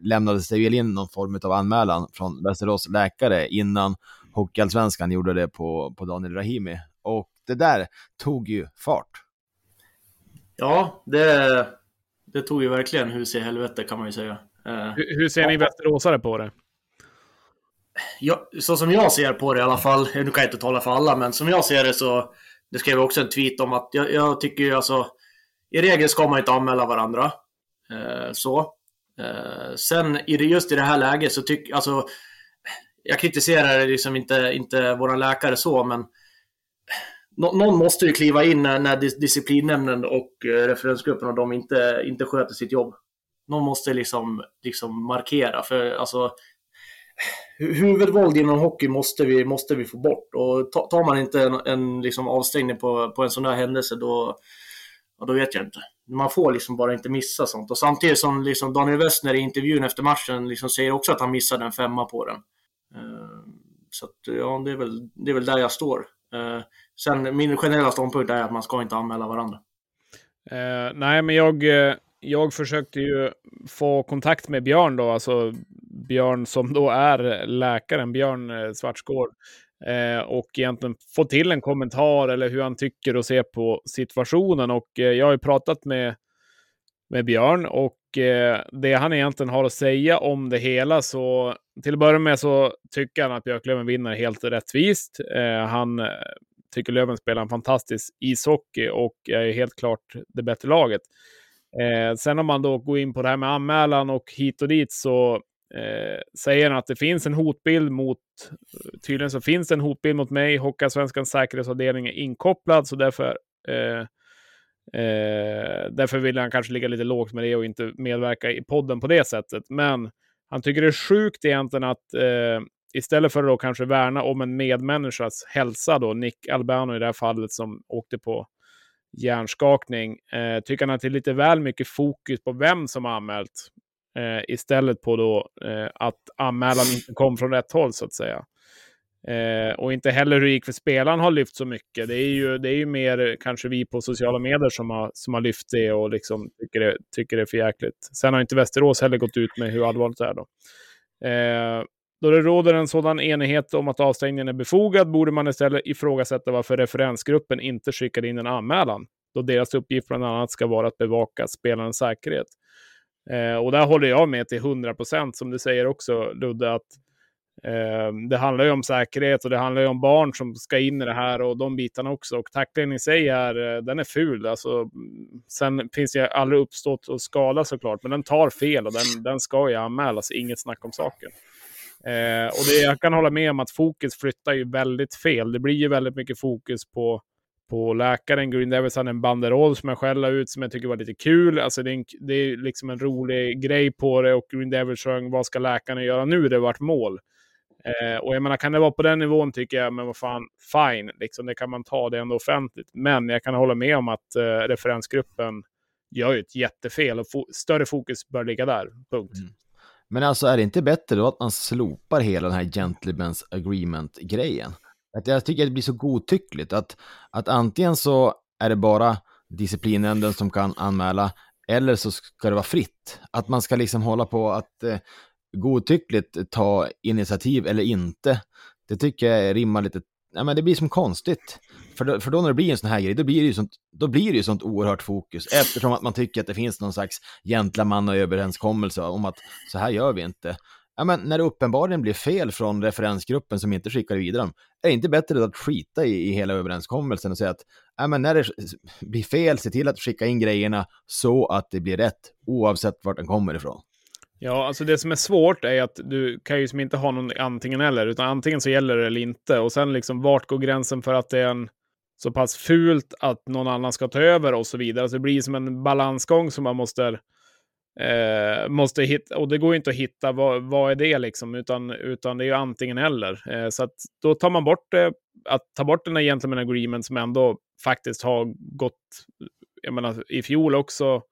lämnades det väl in någon form av anmälan från Västerås läkare innan Hockeyallsvenskan gjorde det på, på Daniel Rahimi. Och det där tog ju fart. Ja, det, det tog ju verkligen hus i helvete kan man ju säga. Eh, hur, hur ser ni västeråsare på det? Ja, så som jag ser på det i alla fall, nu kan jag inte tala för alla, men som jag ser det så, det skrev jag också en tweet om att jag, jag tycker ju alltså, i regel ska man inte anmäla varandra. Eh, så. Eh, sen just i det här läget så tycker alltså, jag kritiserar liksom inte, inte våra läkare så, men någon måste ju kliva in när, när disciplinnämnden och eh, referensgruppen och de inte, inte sköter sitt jobb. Någon måste liksom, liksom markera, för alltså huvudvåld inom hockey måste vi, måste vi få bort. Och tar man inte en, en liksom avstängning på, på en sån här händelse, då, ja, då vet jag inte. Man får liksom bara inte missa sånt. Och samtidigt som liksom Daniel Westner i intervjun efter matchen liksom säger också att han missade en femma på den. Eh, så att, ja, det är, väl, det är väl där jag står. Eh, sen min generella ståndpunkt är att man ska inte anmäla varandra. Uh, nej, men jag, jag försökte ju få kontakt med Björn då, alltså Björn som då är läkaren, Björn Svartsgård. Eh, och egentligen få till en kommentar eller hur han tycker och ser på situationen. Och eh, jag har ju pratat med, med Björn och eh, det han egentligen har att säga om det hela så till att börja med så tycker han att Björklöven vinner helt rättvist. Eh, han eh, tycker Löven spelar en fantastisk ishockey och är helt klart det bättre laget. Eh, sen om man då går in på det här med anmälan och hit och dit så eh, säger han att det finns en hotbild mot, tydligen så finns det en hotbild mot mig, Hockeyallsvenskans säkerhetsavdelning är inkopplad, så därför eh, Eh, därför vill han kanske ligga lite lågt med det och inte medverka i podden på det sättet. Men han tycker det är sjukt egentligen att eh, istället för att då kanske värna om en medmänniskas hälsa då, Nick Albano i det här fallet som åkte på hjärnskakning, eh, tycker han att det är lite väl mycket fokus på vem som har anmält eh, istället på då eh, att anmälan inte kom från rätt håll så att säga. Eh, och inte heller hur det gick för spelaren har lyft så mycket. Det är ju, det är ju mer eh, kanske vi på sociala medier som har, som har lyft det och liksom tycker, det, tycker det är för jäkligt. Sen har inte Västerås heller gått ut med hur allvarligt det är då. Eh, då det råder en sådan enighet om att avstängningen är befogad borde man istället ifrågasätta varför referensgruppen inte skickade in en anmälan, då deras uppgift bland annat ska vara att bevaka spelarens säkerhet. Eh, och där håller jag med till 100 procent, som du säger också, Ludde, att eh, det handlar ju om säkerhet och det handlar ju om barn som ska in i det här och de bitarna också. Och tacklingen i sig är, eh, den är ful. Alltså, sen finns det aldrig uppstått och skada såklart, men den tar fel och den, den ska ju anmälas, inget snack om saken. Eh, och det, jag kan hålla med om att fokus flyttar ju väldigt fel. Det blir ju väldigt mycket fokus på på läkaren. Green Devils hade en banderoll som jag själv ut som jag tycker var lite kul. Alltså det är, en, det är liksom en rolig grej på det och Green Devils sjöng Vad ska läkarna göra nu? Det vart mål. Eh, och jag menar, kan det vara på den nivån tycker jag, men vad fan, fine, liksom, det kan man ta, det är ändå offentligt. Men jag kan hålla med om att eh, referensgruppen gör ju ett jättefel och fo större fokus bör ligga där, punkt. Mm. Men alltså är det inte bättre då att man slopar hela den här Gentlemen's Agreement-grejen? Att jag tycker att det blir så godtyckligt att, att antingen så är det bara disciplinnämnden som kan anmäla eller så ska det vara fritt. Att man ska liksom hålla på att eh, godtyckligt ta initiativ eller inte. Det tycker jag rimmar lite, nej men det blir som konstigt. För då, för då när det blir en sån här grej, då blir det ju sånt, då blir det ju sånt oerhört fokus. Eftersom att man tycker att det finns någon slags gentlemannaöverenskommelse om att så här gör vi inte ja, men när det uppenbarligen blir fel från referensgruppen som inte skickar vidare dem, är det inte bättre att skita i, i hela överenskommelsen och säga att ja, men när det blir fel, se till att skicka in grejerna så att det blir rätt, oavsett vart den kommer ifrån. Ja, alltså det som är svårt är att du kan ju som inte ha någon antingen eller, utan antingen så gäller det eller inte. Och sen liksom vart går gränsen för att det är en så pass fult att någon annan ska ta över och så vidare. Så det blir som en balansgång som man måste Eh, måste hitta, och det går inte att hitta vad, vad är det liksom, utan, utan det är ju antingen eller. Eh, så att då tar man bort det, att ta bort den här gentleman agreement som ändå faktiskt har gått, jag menar i fjol också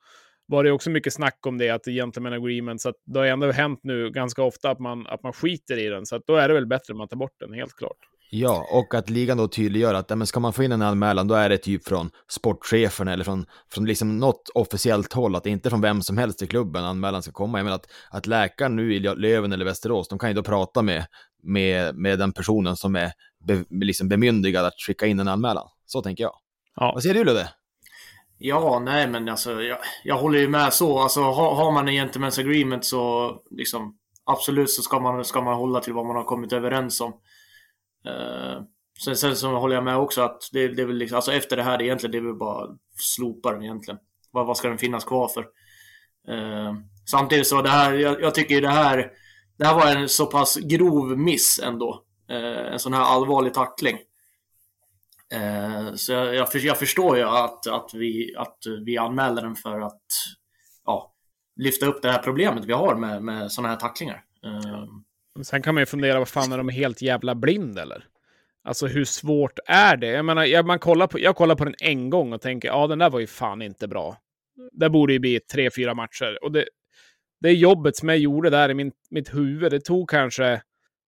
var det också mycket snack om det, att det är gentleman agreement, så att det har ändå hänt nu ganska ofta att man, att man skiter i den, så att då är det väl bättre att man tar bort den, helt klart. Ja, och att ligan då tydliggör att ja, men ska man få in en anmälan då är det typ från sportchefen eller från, från liksom något officiellt håll, att det inte är från vem som helst i klubben anmälan ska komma. Jag menar att, att läkaren nu i Löven eller Västerås, de kan ju då prata med, med, med den personen som är be, liksom bemyndigad att skicka in en anmälan. Så tänker jag. Ja. Vad säger du Ludde? Ja, nej men alltså jag, jag håller ju med så. Alltså har, har man en gentlemen's agreement så liksom absolut så ska man, ska man hålla till vad man har kommit överens om. Eh, sen, sen så håller jag med också att det, det är väl liksom, alltså efter det här, det egentligen, det är väl bara slopa den egentligen. Vad, vad ska den finnas kvar för? Eh, samtidigt så det här, jag, jag tycker ju det här, det här var en så pass grov miss ändå. Eh, en sån här allvarlig tackling. Eh, så jag, jag, jag, förstår ju att, att, vi, att vi anmäler den för att ja, lyfta upp det här problemet vi har med, med sådana här tacklingar. Eh, Sen kan man ju fundera, vad fan är de helt jävla blind eller? Alltså hur svårt är det? Jag menar, jag, man kollar på, jag kollar på den en gång och tänker, ja den där var ju fan inte bra. Det borde ju bli tre, fyra matcher. Och det, det jobbet som jag gjorde där i min, mitt huvud, det tog kanske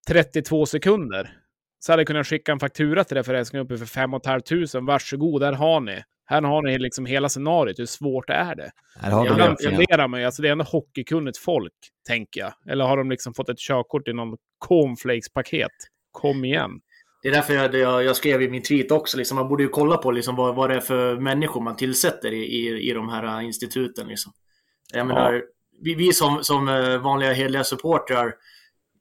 32 sekunder. Så hade jag kunnat skicka en faktura till referensgruppen uppe för 5 500. Varsågod, där har ni. Här har ni liksom hela scenariot. Hur svårt är det? Här har jag det, funderar man alltså det är ändå hockeykunnigt folk, tänker jag. Eller har de liksom fått ett körkort i någon cornflakes-paket? Kom igen. Det är därför jag, jag, jag, skrev i min tweet också, liksom, man borde ju kolla på liksom, vad, vad det är för människor man tillsätter i, i, i de här instituten. Liksom. Jag menar, vi, vi som, som eh, vanliga hederliga supportrar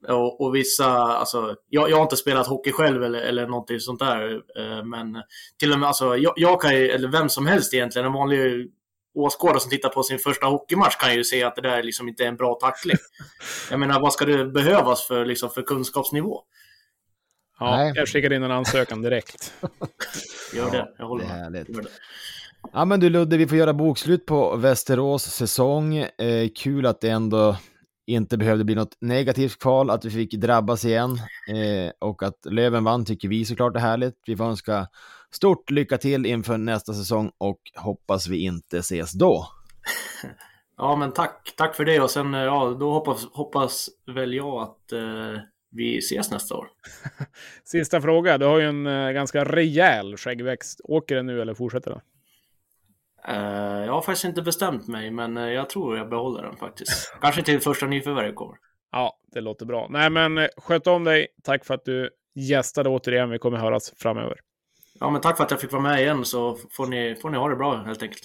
och, och, vissa, alltså, jag, jag har inte spelat hockey själv eller, eller någonting sånt där. Eh, men till och med, alltså, jag, jag kan ju, eller vem som helst egentligen, en vanlig åskådare som tittar på sin första hockeymatch kan ju se att det där liksom inte är en bra tackling. Jag menar, vad ska det behövas för, liksom, för kunskapsnivå? Ja, Nej. jag skickar in en ansökan direkt. Gör det, jag håller med. Det Ja men du Ludde, vi får göra bokslut på Västerås säsong. Eh, kul att det ändå inte behövde bli något negativt kval, att vi fick drabbas igen eh, och att Löven vann tycker vi såklart är härligt. Vi får önska stort lycka till inför nästa säsong och hoppas vi inte ses då. Ja, men tack, tack för det och sen ja, då hoppas, hoppas väl jag att eh, vi ses nästa år. Sista fråga, du har ju en eh, ganska rejäl skäggväxt. Åker den nu eller fortsätter den? Uh, jag har faktiskt inte bestämt mig, men uh, jag tror jag behåller den faktiskt. Kanske till första nyförvärvet kommer. Ja, det låter bra. Nej, men uh, sköt om dig. Tack för att du gästade återigen. Vi kommer höras framöver. Ja, men tack för att jag fick vara med igen så får ni, får ni ha det bra helt enkelt.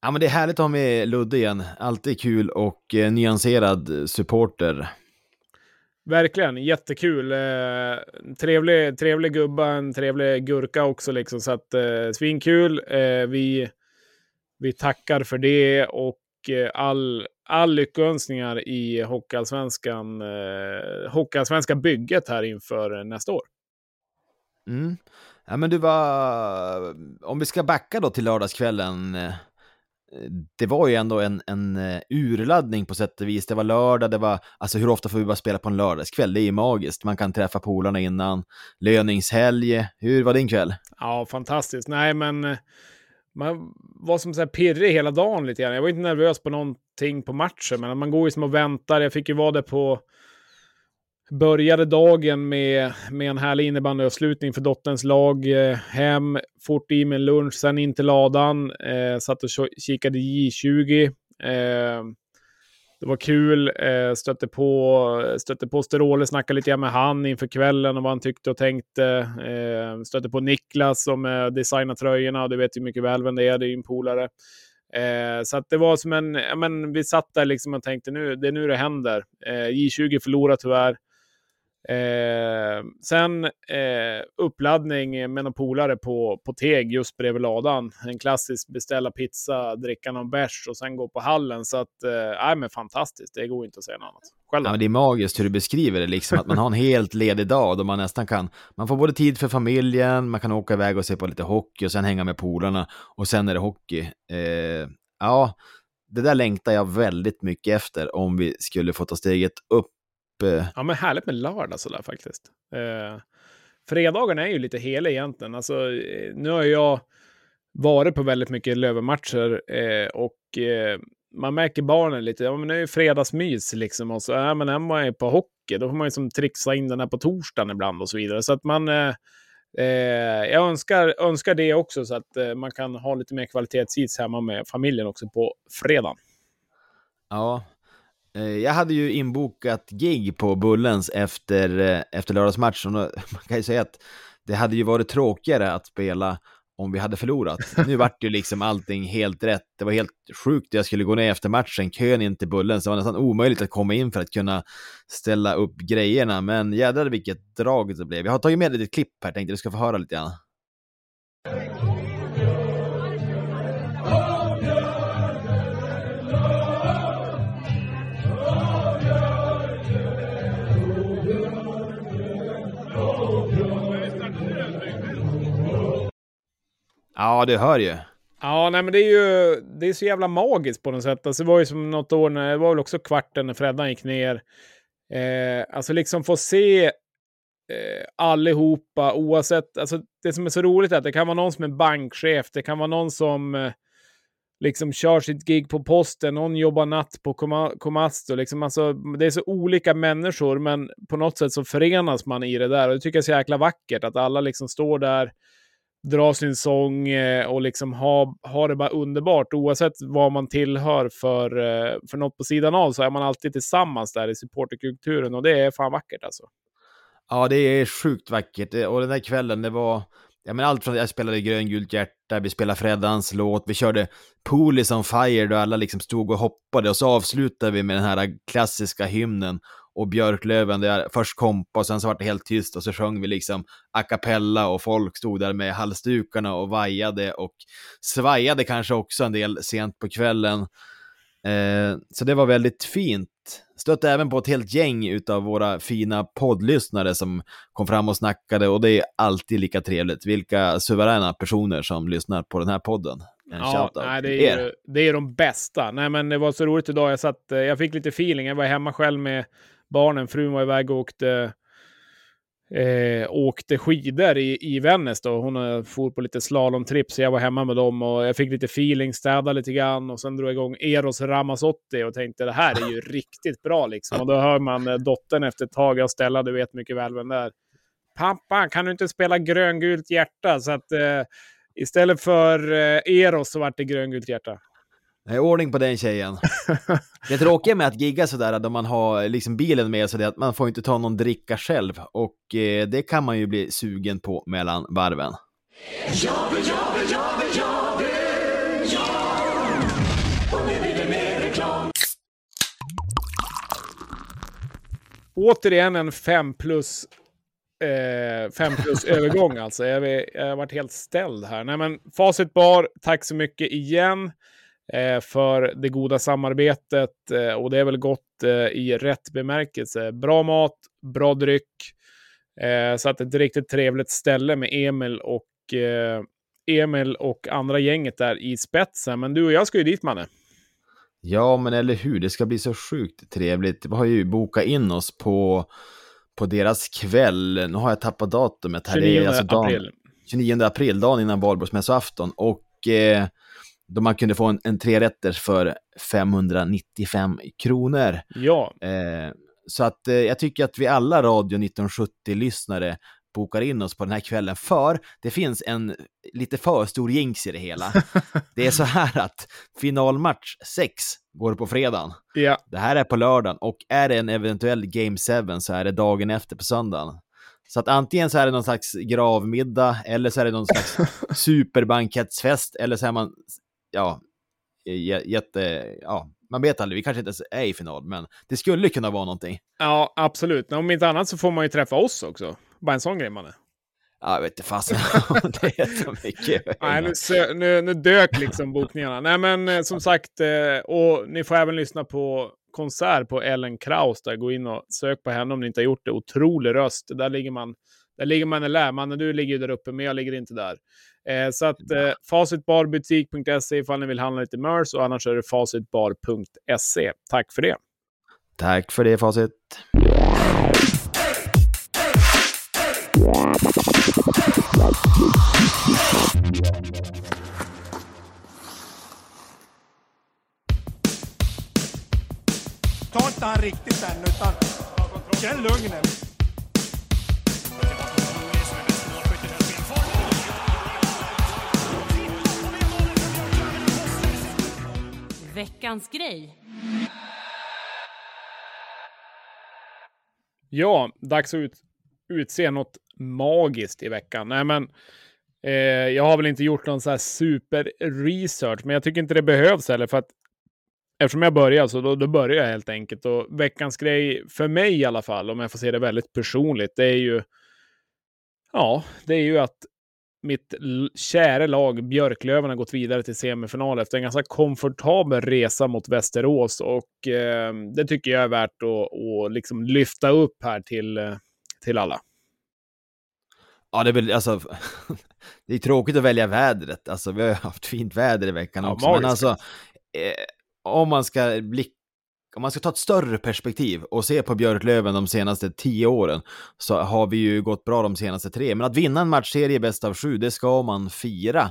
Ja, men det är härligt att ha med Ludde igen. Alltid kul och eh, nyanserad supporter. Verkligen, jättekul. Eh, trevlig, trevlig gubba, en trevlig gurka också liksom. Så att eh, svinkul. Eh, vi, vi tackar för det och eh, all, all lyckönskningar i Hockeyallsvenskan, eh, Hockeyallsvenska bygget här inför nästa år. Mm. Ja, men du var, om vi ska backa då till lördagskvällen eh, det var ju ändå en, en eh, urladdning på sätt och vis. Det var lördag, det var, alltså hur ofta får vi bara spela på en lördagskväll? Det är ju magiskt. Man kan träffa polarna innan. Löningshelg. Hur var din kväll? Ja, fantastiskt. Nej, men eh, man var som så här pirrig hela dagen lite grann. Jag var inte nervös på någonting på matchen, men man går ju som och väntar. Jag fick ju vara där på Började dagen med, med en härlig innebandyavslutning för dotterns lag. Eh, hem, fort i med en lunch, sen in till ladan. Eh, satt och kikade J20. Eh, det var kul. Eh, stötte på, stötte på Sterole, snackade lite grann med han inför kvällen och vad han tyckte och tänkte. Eh, stötte på Niklas som eh, designar tröjorna. Du vet ju mycket väl vem det är, det är ju en polare. Eh, så att det var som en, ja, men vi satt där liksom och tänkte nu, det är nu det händer. Eh, J20 förlorar tyvärr. Eh, sen eh, uppladdning med några polare på, på Teg just bredvid ladan. En klassisk beställa pizza, dricka någon bärs och sen gå på hallen. Så att, eh, men fantastiskt. Det går inte att säga något annat. Själv ja, det är magiskt hur du beskriver det, liksom att man har en helt ledig dag då man nästan kan, man får både tid för familjen, man kan åka iväg och se på lite hockey och sen hänga med polarna och sen är det hockey. Eh, ja, det där längtar jag väldigt mycket efter om vi skulle få ta steget upp Eh, ja, men härligt med lördag sådär faktiskt. Eh, fredagen är ju lite helig egentligen. Alltså, eh, nu har jag varit på väldigt mycket Lövenmatcher eh, och eh, man märker barnen lite, ja men det är ju fredagsmys liksom och så, ja men Emma är på hockey, då får man ju som trixa in den här på torsdagen ibland och så vidare. Så att man, eh, eh jag önskar, önskar det också så att eh, man kan ha lite mer kvalitetstid hemma med familjen också på fredagen. Ja, eh, Eh, jag hade ju inbokat gig på Bullens efter, eh, efter lördagsmatchen. Man kan ju säga att det hade ju varit tråkigare att spela om vi hade förlorat. Nu vart ju liksom allting helt rätt. Det var helt sjukt jag skulle gå ner efter matchen, kön in till Bullens. det var nästan omöjligt att komma in för att kunna ställa upp grejerna. Men jädrar vilket drag det blev. Jag har tagit med ett klipp här, tänkte du ska få höra lite grann. Ja, du hör ju. Ja, nej men det är ju det är så jävla magiskt på något sätt. Alltså, det var ju som något år när, det var väl också kvarten när Freddan gick ner. Eh, alltså liksom få se eh, allihopa oavsett, alltså det som är så roligt är att det kan vara någon som är bankchef, det kan vara någon som eh, liksom kör sitt gig på posten, någon jobbar natt på Komasto. Liksom, alltså, det är så olika människor, men på något sätt så förenas man i det där. Och det tycker jag är så jäkla vackert, att alla liksom står där dra sin sång eh, och liksom ha, ha det bara underbart. Oavsett vad man tillhör för, eh, för något på sidan av så är man alltid tillsammans där i supporterkulturen och det är fan vackert alltså. Ja, det är sjukt vackert eh, och den där kvällen, det var Ja, men allt från jag spelade gröngult hjärta, vi spelade Freddans låt, vi körde Police on Fire då alla liksom stod och hoppade och så avslutade vi med den här klassiska hymnen och Björklöven där först kompa och sen så var det helt tyst och så sjöng vi liksom a cappella och folk stod där med halsdukarna och vajade och svajade kanske också en del sent på kvällen. Eh, så det var väldigt fint. Stötte även på ett helt gäng utav våra fina poddlyssnare som kom fram och snackade och det är alltid lika trevligt. Vilka suveräna personer som lyssnar på den här podden. En ja, nej, det, är, er. det är de bästa. Nej, men det var så roligt idag. Jag, satt, eh, jag fick lite feeling. Jag var hemma själv med barnen. Frun var iväg och åkte, eh, åkte skidor i, i Vännäs. Då. Hon for på lite slalomtripp, så jag var hemma med dem och jag fick lite feeling, städade lite grann och sen drog jag igång Eros Ramazzotti och tänkte det här är ju riktigt bra liksom. Och då hör man eh, dottern efter ett tag, jag ställa, du vet mycket väl vem det är. Pappa, kan du inte spela gröngult hjärta? Så att eh, istället för eh, Eros så vart det gröngult hjärta. Ordning på den tjejen. Det tråkiga med att gigga sådär, då man har liksom bilen med sig, är att man får inte ta någon dricka själv. Och eh, det kan man ju bli sugen på mellan varven. Och nu blir det mer reklam. Återigen en 5 plus eh, fem plus övergång alltså. Jag, jag har varit helt ställd här. Nej, men Facit Bar, tack så mycket igen. Eh, för det goda samarbetet eh, och det är väl gott eh, i rätt bemärkelse. Bra mat, bra dryck. Så att ett riktigt trevligt ställe med Emil och Emil och andra gänget där i spetsen. Men du och jag ska ju dit, Manne. Ja, men eller hur, det ska bli så sjukt trevligt. Vi har ju bokat in oss på, på deras kväll. Nu har jag tappat datumet. Här 29 det är alltså dagen, april. 29 april, dagen innan valborgsmässoafton. Och eh, då man kunde få en, en trerätters för 595 kronor. Ja. Eh, så att eh, jag tycker att vi alla Radio 1970-lyssnare bokar in oss på den här kvällen, för det finns en lite för stor jinx i det hela. det är så här att finalmatch 6 går på fredagen. Ja. Det här är på lördagen och är det en eventuell Game 7 så är det dagen efter på söndagen. Så att antingen så är det någon slags gravmiddag eller så är det någon slags superbankettsfest eller så är man ja, jätte, ja, man vet aldrig, vi kanske inte ens är i final, men det skulle kunna vara någonting. Ja, absolut. Om inte annat så får man ju träffa oss också. Bara en sån grej, man är. Ja, jag vet inte fasen det är så mycket. Nej, nu, nu, nu dök liksom bokningarna. Nej, men eh, som sagt, eh, och ni får även lyssna på konsert på Ellen Kraus. Där. Gå in och sök på henne om ni inte har gjort det. Otrolig röst. Där ligger man, där ligger man i lä. Mannen, du ligger ju där uppe, men jag ligger inte där. Eh, så att eh, facitbarbutik.se ifall ni vill handla lite mörs och annars är det facitbar.se. Tack för det. Tack för det, Facit. Ta inte han riktigt än, utan känn lugnet. Veckans grej. Ja, dags att ut, utse något magiskt i veckan. Nej, men eh, jag har väl inte gjort någon så här super research, men jag tycker inte det behövs heller för att eftersom jag börjar så då, då börjar jag helt enkelt. Och veckans grej, för mig i alla fall, om jag får se det väldigt personligt, det är ju Ja, det är ju att mitt kära lag Björklöven har gått vidare till semifinal efter en ganska komfortabel resa mot Västerås och eh, det tycker jag är värt att, att liksom lyfta upp här till, eh, till alla. Ja, det är väl alltså. det är tråkigt att välja vädret. Alltså, vi har haft fint väder i veckan ja, också, men alltså eh, om man ska blicka om man ska ta ett större perspektiv och se på Björklöven de senaste tio åren så har vi ju gått bra de senaste tre. Men att vinna en matchserie bäst av sju, det ska man fira.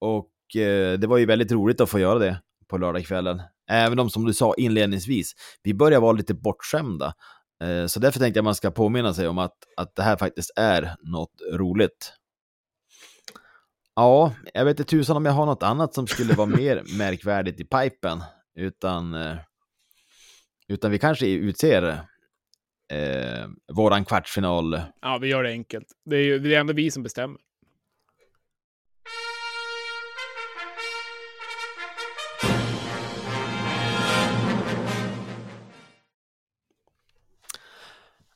Och eh, det var ju väldigt roligt att få göra det på lördagskvällen. Även om, som du sa inledningsvis, vi börjar vara lite bortskämda. Eh, så därför tänkte jag man ska påminna sig om att, att det här faktiskt är något roligt. Ja, jag vet inte tusan om jag har något annat som skulle vara mer märkvärdigt i pipen, utan eh, utan vi kanske utser eh, våran kvartsfinal. Ja, vi gör det enkelt. Det är ju det är ändå vi som bestämmer.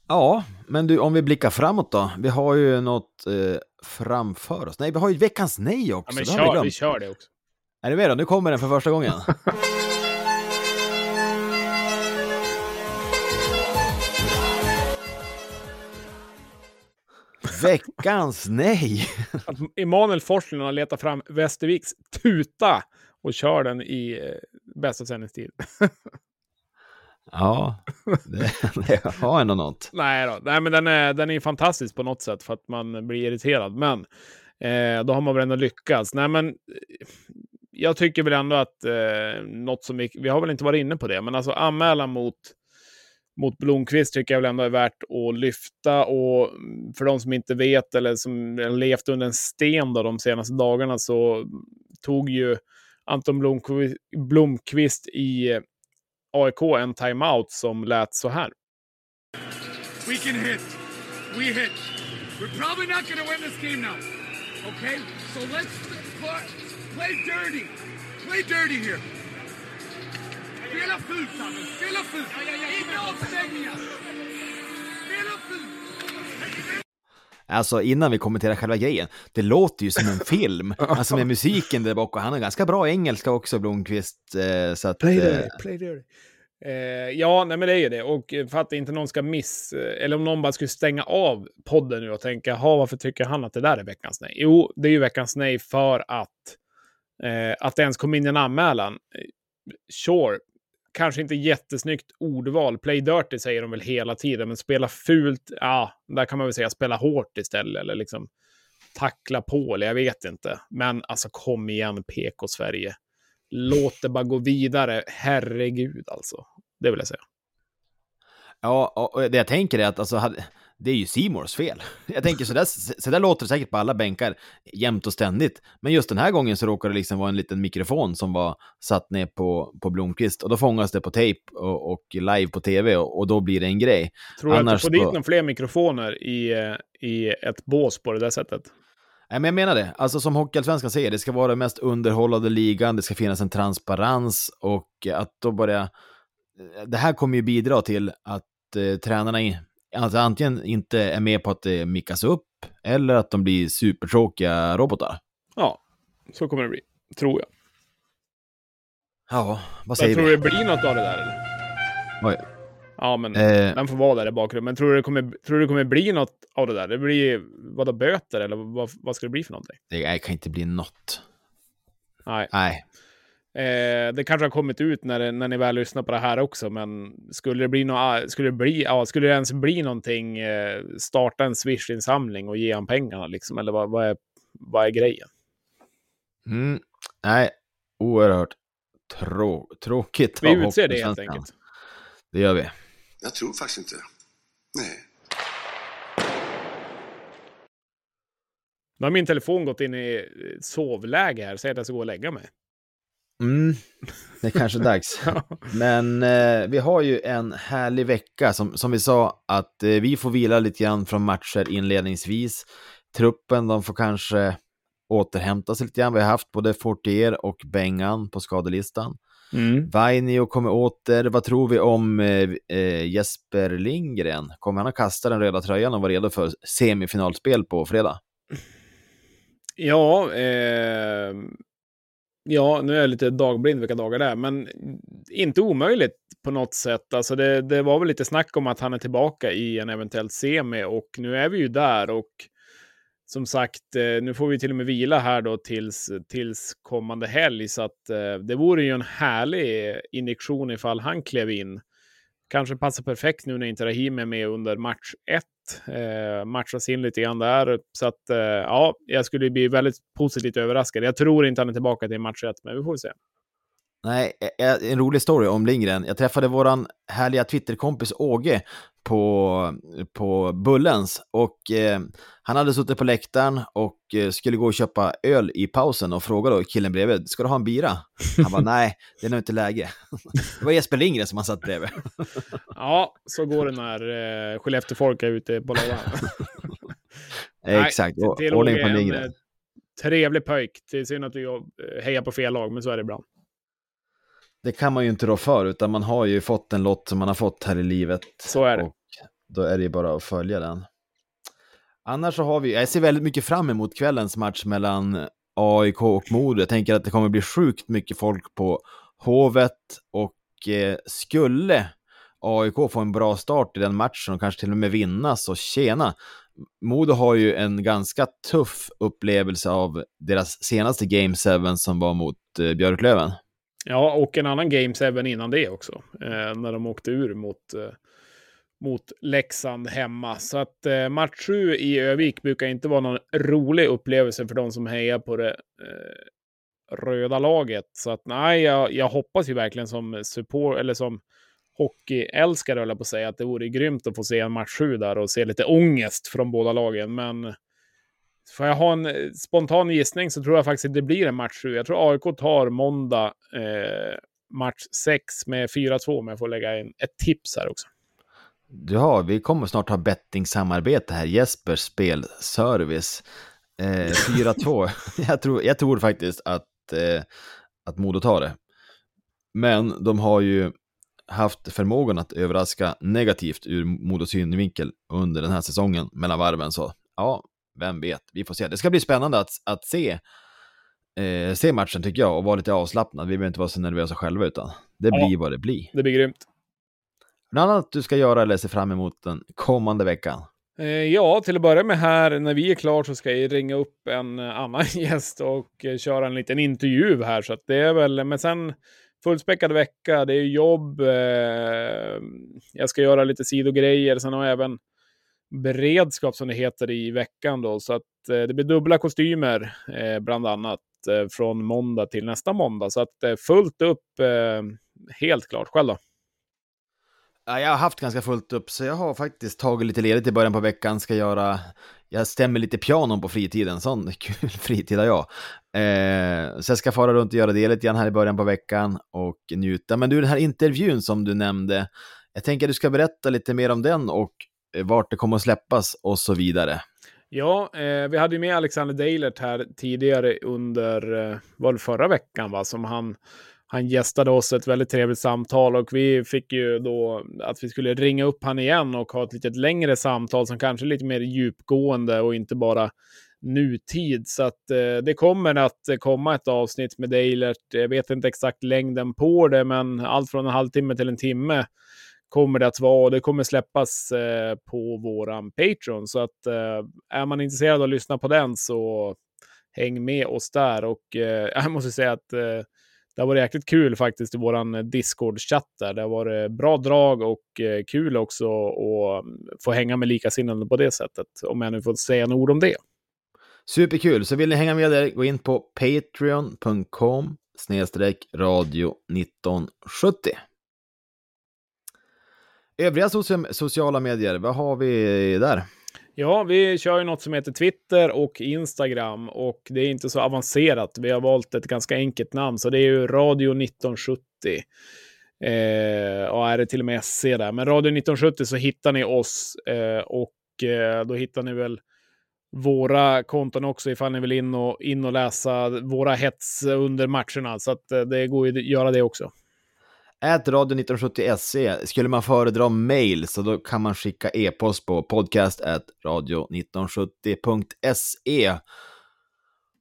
Ja, men du, om vi blickar framåt då. Vi har ju något eh, framför oss. Nej, vi har ju veckans nej också. Ja, men kör, vi, vi kör det också. Är du med då? Nu kommer den för första gången. Veckans nej! Att Emanuel Forslund har letat fram Västerviks tuta och kör den i eh, bästa sändningstid. ja, det, det har ändå något. Nej, då. Nej men den är, den är fantastisk på något sätt för att man blir irriterad. Men eh, då har man väl ändå lyckats. Nej, men eh, jag tycker väl ändå att eh, något som vi, vi har väl inte varit inne på det, men alltså anmälan mot mot Blomqvist tycker jag väl ändå är värt att lyfta. Och för de som inte vet eller som levt under en sten då de senaste dagarna så tog ju Anton Blomqvist, Blomqvist i AIK en timeout som lät så här. We can hit. We hit. We're probably not going to win this game now. Okay? So let's play dirty. Play dirty here. Spela fult, Sanne! Spela fult! Inga avstängningar! Spela fult! Alltså innan vi kommenterar själva grejen, det låter ju som en film. alltså med musiken där bak och han har ganska bra engelska också, Blomqvist. Eh, så att, play dirty, eh... play dirty. Eh, ja, nej men det är ju det. Och för att inte någon ska miss... Eh, eller om någon bara skulle stänga av podden nu och tänka, jaha, varför tycker han att det där är veckans nej? Jo, det är ju veckans nej för att... Eh, att det ens kom in en anmälan. Eh, sure, kanske inte jättesnyggt ordval. Play dirty säger de väl hela tiden, men spela fult, ja, där kan man väl säga spela hårt istället. Eller liksom tackla på, eller jag vet inte. Men alltså kom igen, PK-Sverige. Låt det bara gå vidare. Herregud alltså. Det vill jag säga. Ja, och det jag tänker är att alltså, hade, det är ju Simors fel. Jag tänker så där, låter det säkert på alla bänkar jämt och ständigt. Men just den här gången så råkar det liksom vara en liten mikrofon som var satt ner på, på Blomqvist och då fångas det på tejp och, och, live på tv och, och, då blir det en grej. Tror du Annars att du får dit några fler mikrofoner i, i ett bås på det där sättet? Nej, men jag menar det. Alltså som Hockeyallsvenskan säger, det ska vara den mest underhållande ligan, det ska finnas en transparens och att då börja... Det här kommer ju bidra till att eh, tränarna alltså antingen inte är med på att det mickas upp eller att de blir supertråkiga robotar. Ja, så kommer det bli, tror jag. Ja, vad säger jag vi? Tror du det blir något av det där eller? Oj. Ja, men eh, den får vara där i bakgrunden. Men tror du det kommer, tror du det kommer bli något av det där? Det blir, vadå, böter eller vad, vad ska det bli för någonting? Det kan inte bli något. Nej. Nej. Eh, det kanske har kommit ut när, när ni väl lyssnar på det här också, men skulle det bli något, skulle det bli, ja, skulle det ens bli någonting, eh, starta en Swish-insamling och ge han pengarna liksom, eller vad, vad, är, vad är grejen? Mm. Nej, oerhört trå tråkigt. Vi utser det helt enkelt. Det gör vi. Jag tror faktiskt inte. Nej. Nu har min telefon gått in i sovläge här, säger att jag ska gå och lägga mig. Mm, det är kanske dags. Men eh, vi har ju en härlig vecka. Som, som vi sa, att eh, vi får vila lite grann från matcher inledningsvis. Truppen, de får kanske återhämta sig lite grann. Vi har haft både Fortier och Bengan på skadelistan. Mm. Vainio kommer åter. Vad tror vi om eh, eh, Jesper Lindgren? Kommer han att kasta den röda tröjan och vara redo för semifinalspel på fredag? Ja, eh, ja, nu är jag lite dagblind vilka dagar det är, men inte omöjligt på något sätt. Alltså det, det var väl lite snack om att han är tillbaka i en eventuell semi och nu är vi ju där och som sagt, eh, nu får vi till och med vila här då tills, tills kommande helg, så att eh, det vore ju en härlig injektion ifall han klev in. Kanske passar perfekt nu när inte Rahim är med under match 1. Eh, matchas in lite grann där. Så att eh, ja, jag skulle bli väldigt positivt överraskad. Jag tror inte han är tillbaka till match 1, men vi får se. Nej, en rolig story om Lindgren. Jag träffade våran härliga Twitterkompis Åge på, på Bullens och eh, han hade suttit på läktaren och eh, skulle gå och köpa öl i pausen och frågade då killen bredvid, ska du ha en bira? Han bara, nej, det är nog inte läge. det var Jesper Lindgren som han satt bredvid. ja, så går det när eh, Skellefteå-folk är ute på lådan. Exakt, ordning på Lindgren. En, eh, trevlig pojk. Det är synd att du eh, hejar på fel lag, men så är det ibland. Det kan man ju inte rå för, utan man har ju fått en lott som man har fått här i livet. Så är det. Och då är det ju bara att följa den. Annars så har vi, jag ser väldigt mycket fram emot kvällens match mellan AIK och Modo. Jag tänker att det kommer bli sjukt mycket folk på Hovet och eh, skulle AIK få en bra start i den matchen och kanske till och med vinna så tjena. Modo har ju en ganska tuff upplevelse av deras senaste Game 7 som var mot eh, Björklöven. Ja, och en annan Game 7 innan det också, eh, när de åkte ur mot eh, mot Leksand hemma. Så att eh, match 7 i Övik brukar inte vara någon rolig upplevelse för de som hejar på det eh, röda laget. Så att nej, jag, jag hoppas ju verkligen som support, eller som hockeyälskare, höll jag på att säga, att det vore grymt att få se en match 7 där och se lite ångest från båda lagen. Men får jag ha en eh, spontan gissning så tror jag faktiskt att det blir en match 7. Jag tror AIK tar måndag eh, match 6 med 4-2, men jag får lägga in ett tips här också. Ja, vi kommer snart ha bettingsamarbete här. Jespers spelservice. Eh, 4-2. jag, tror, jag tror faktiskt att, eh, att Modo tar det. Men de har ju haft förmågan att överraska negativt ur Modos synvinkel under den här säsongen mellan varven. Så ja, vem vet, vi får se. Det ska bli spännande att, att se, eh, se matchen tycker jag och vara lite avslappnad. Vi behöver inte vara så nervösa själva utan det ja, blir vad det blir. Det blir grymt. Något annat du ska göra eller se fram emot den kommande veckan? Eh, ja, till att börja med här, när vi är klara så ska jag ringa upp en eh, annan gäst och eh, köra en liten intervju här. Så att det är väl, men sen fullspäckad vecka, det är jobb, jag ska göra lite sidogrejer, sen har jag även beredskap som det heter i veckan då. Så att eh, det blir dubbla kostymer eh, bland annat eh, från måndag till nästa måndag. Så att fullt upp, helt klart. Själv då? Jag har haft ganska fullt upp, så jag har faktiskt tagit lite ledigt i början på veckan, ska göra, jag stämmer lite pianon på fritiden, sån kul fritid har jag. Eh, så jag ska fara runt och göra det lite grann här i början på veckan och njuta. Men du, den här intervjun som du nämnde, jag tänker att du ska berätta lite mer om den och Eh, vart det kommer att släppas och så vidare. Ja, eh, vi hade ju med Alexander Deilert här tidigare under, eh, var det förra veckan va, som han han gästade oss ett väldigt trevligt samtal och vi fick ju då att vi skulle ringa upp han igen och ha ett lite längre samtal som kanske är lite mer djupgående och inte bara nutid. Så att eh, det kommer att komma ett avsnitt med Deilert. Jag vet inte exakt längden på det, men allt från en halvtimme till en timme kommer det att vara och det kommer släppas eh, på våran Patreon. Så att eh, är man intresserad av att lyssna på den så häng med oss där och eh, jag måste säga att eh, det har varit jäkligt kul faktiskt i våran Discord-chatt där. Det har varit bra drag och eh, kul också att mm, få hänga med likasinnade på det sättet. Om jag nu får säga några ord om det. Superkul! Så vill ni hänga med där, gå in på patreon.com snedstreck radio 1970. Övriga socia sociala medier, vad har vi där? Ja, vi kör ju något som heter Twitter och Instagram och det är inte så avancerat. Vi har valt ett ganska enkelt namn, så det är ju Radio 1970. Eh, och är det till och med SC där. Men Radio 1970 så hittar ni oss eh, och eh, då hittar ni väl våra konton också ifall ni vill in och, in och läsa våra hets under matcherna. Så att eh, det går ju att göra det också. Ät radio1970.se. Skulle man föredra mail så då kan man skicka e-post på podcast radio1970.se.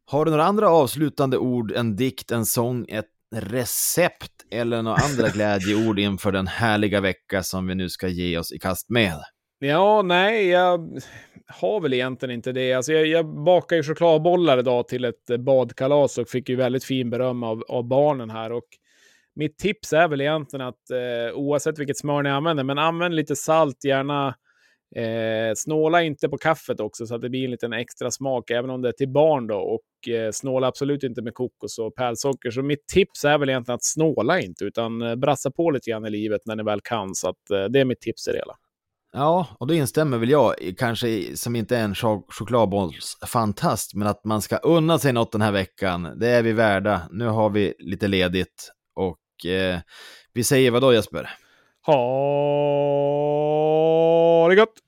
Har du några andra avslutande ord, en dikt, en sång, ett recept eller några andra glädjeord inför den härliga vecka som vi nu ska ge oss i kast med? Ja, nej, jag har väl egentligen inte det. Alltså jag, jag bakade ju chokladbollar idag till ett badkalas och fick ju väldigt fin beröm av, av barnen här. Och mitt tips är väl egentligen att eh, oavsett vilket smör ni använder, men använd lite salt, gärna eh, snåla inte på kaffet också så att det blir en liten extra smak, även om det är till barn då. Och eh, snåla absolut inte med kokos och pärlsocker. Så mitt tips är väl egentligen att snåla inte, utan eh, brassa på lite grann i livet när ni väl kan. Så att, eh, det är mitt tips i det hela. Ja, och då instämmer väl jag, kanske som inte är en chok chokladbollsfantast, men att man ska unna sig något den här veckan. Det är vi värda. Nu har vi lite ledigt och och eh, vi säger vad då Jesper? Ha det gott!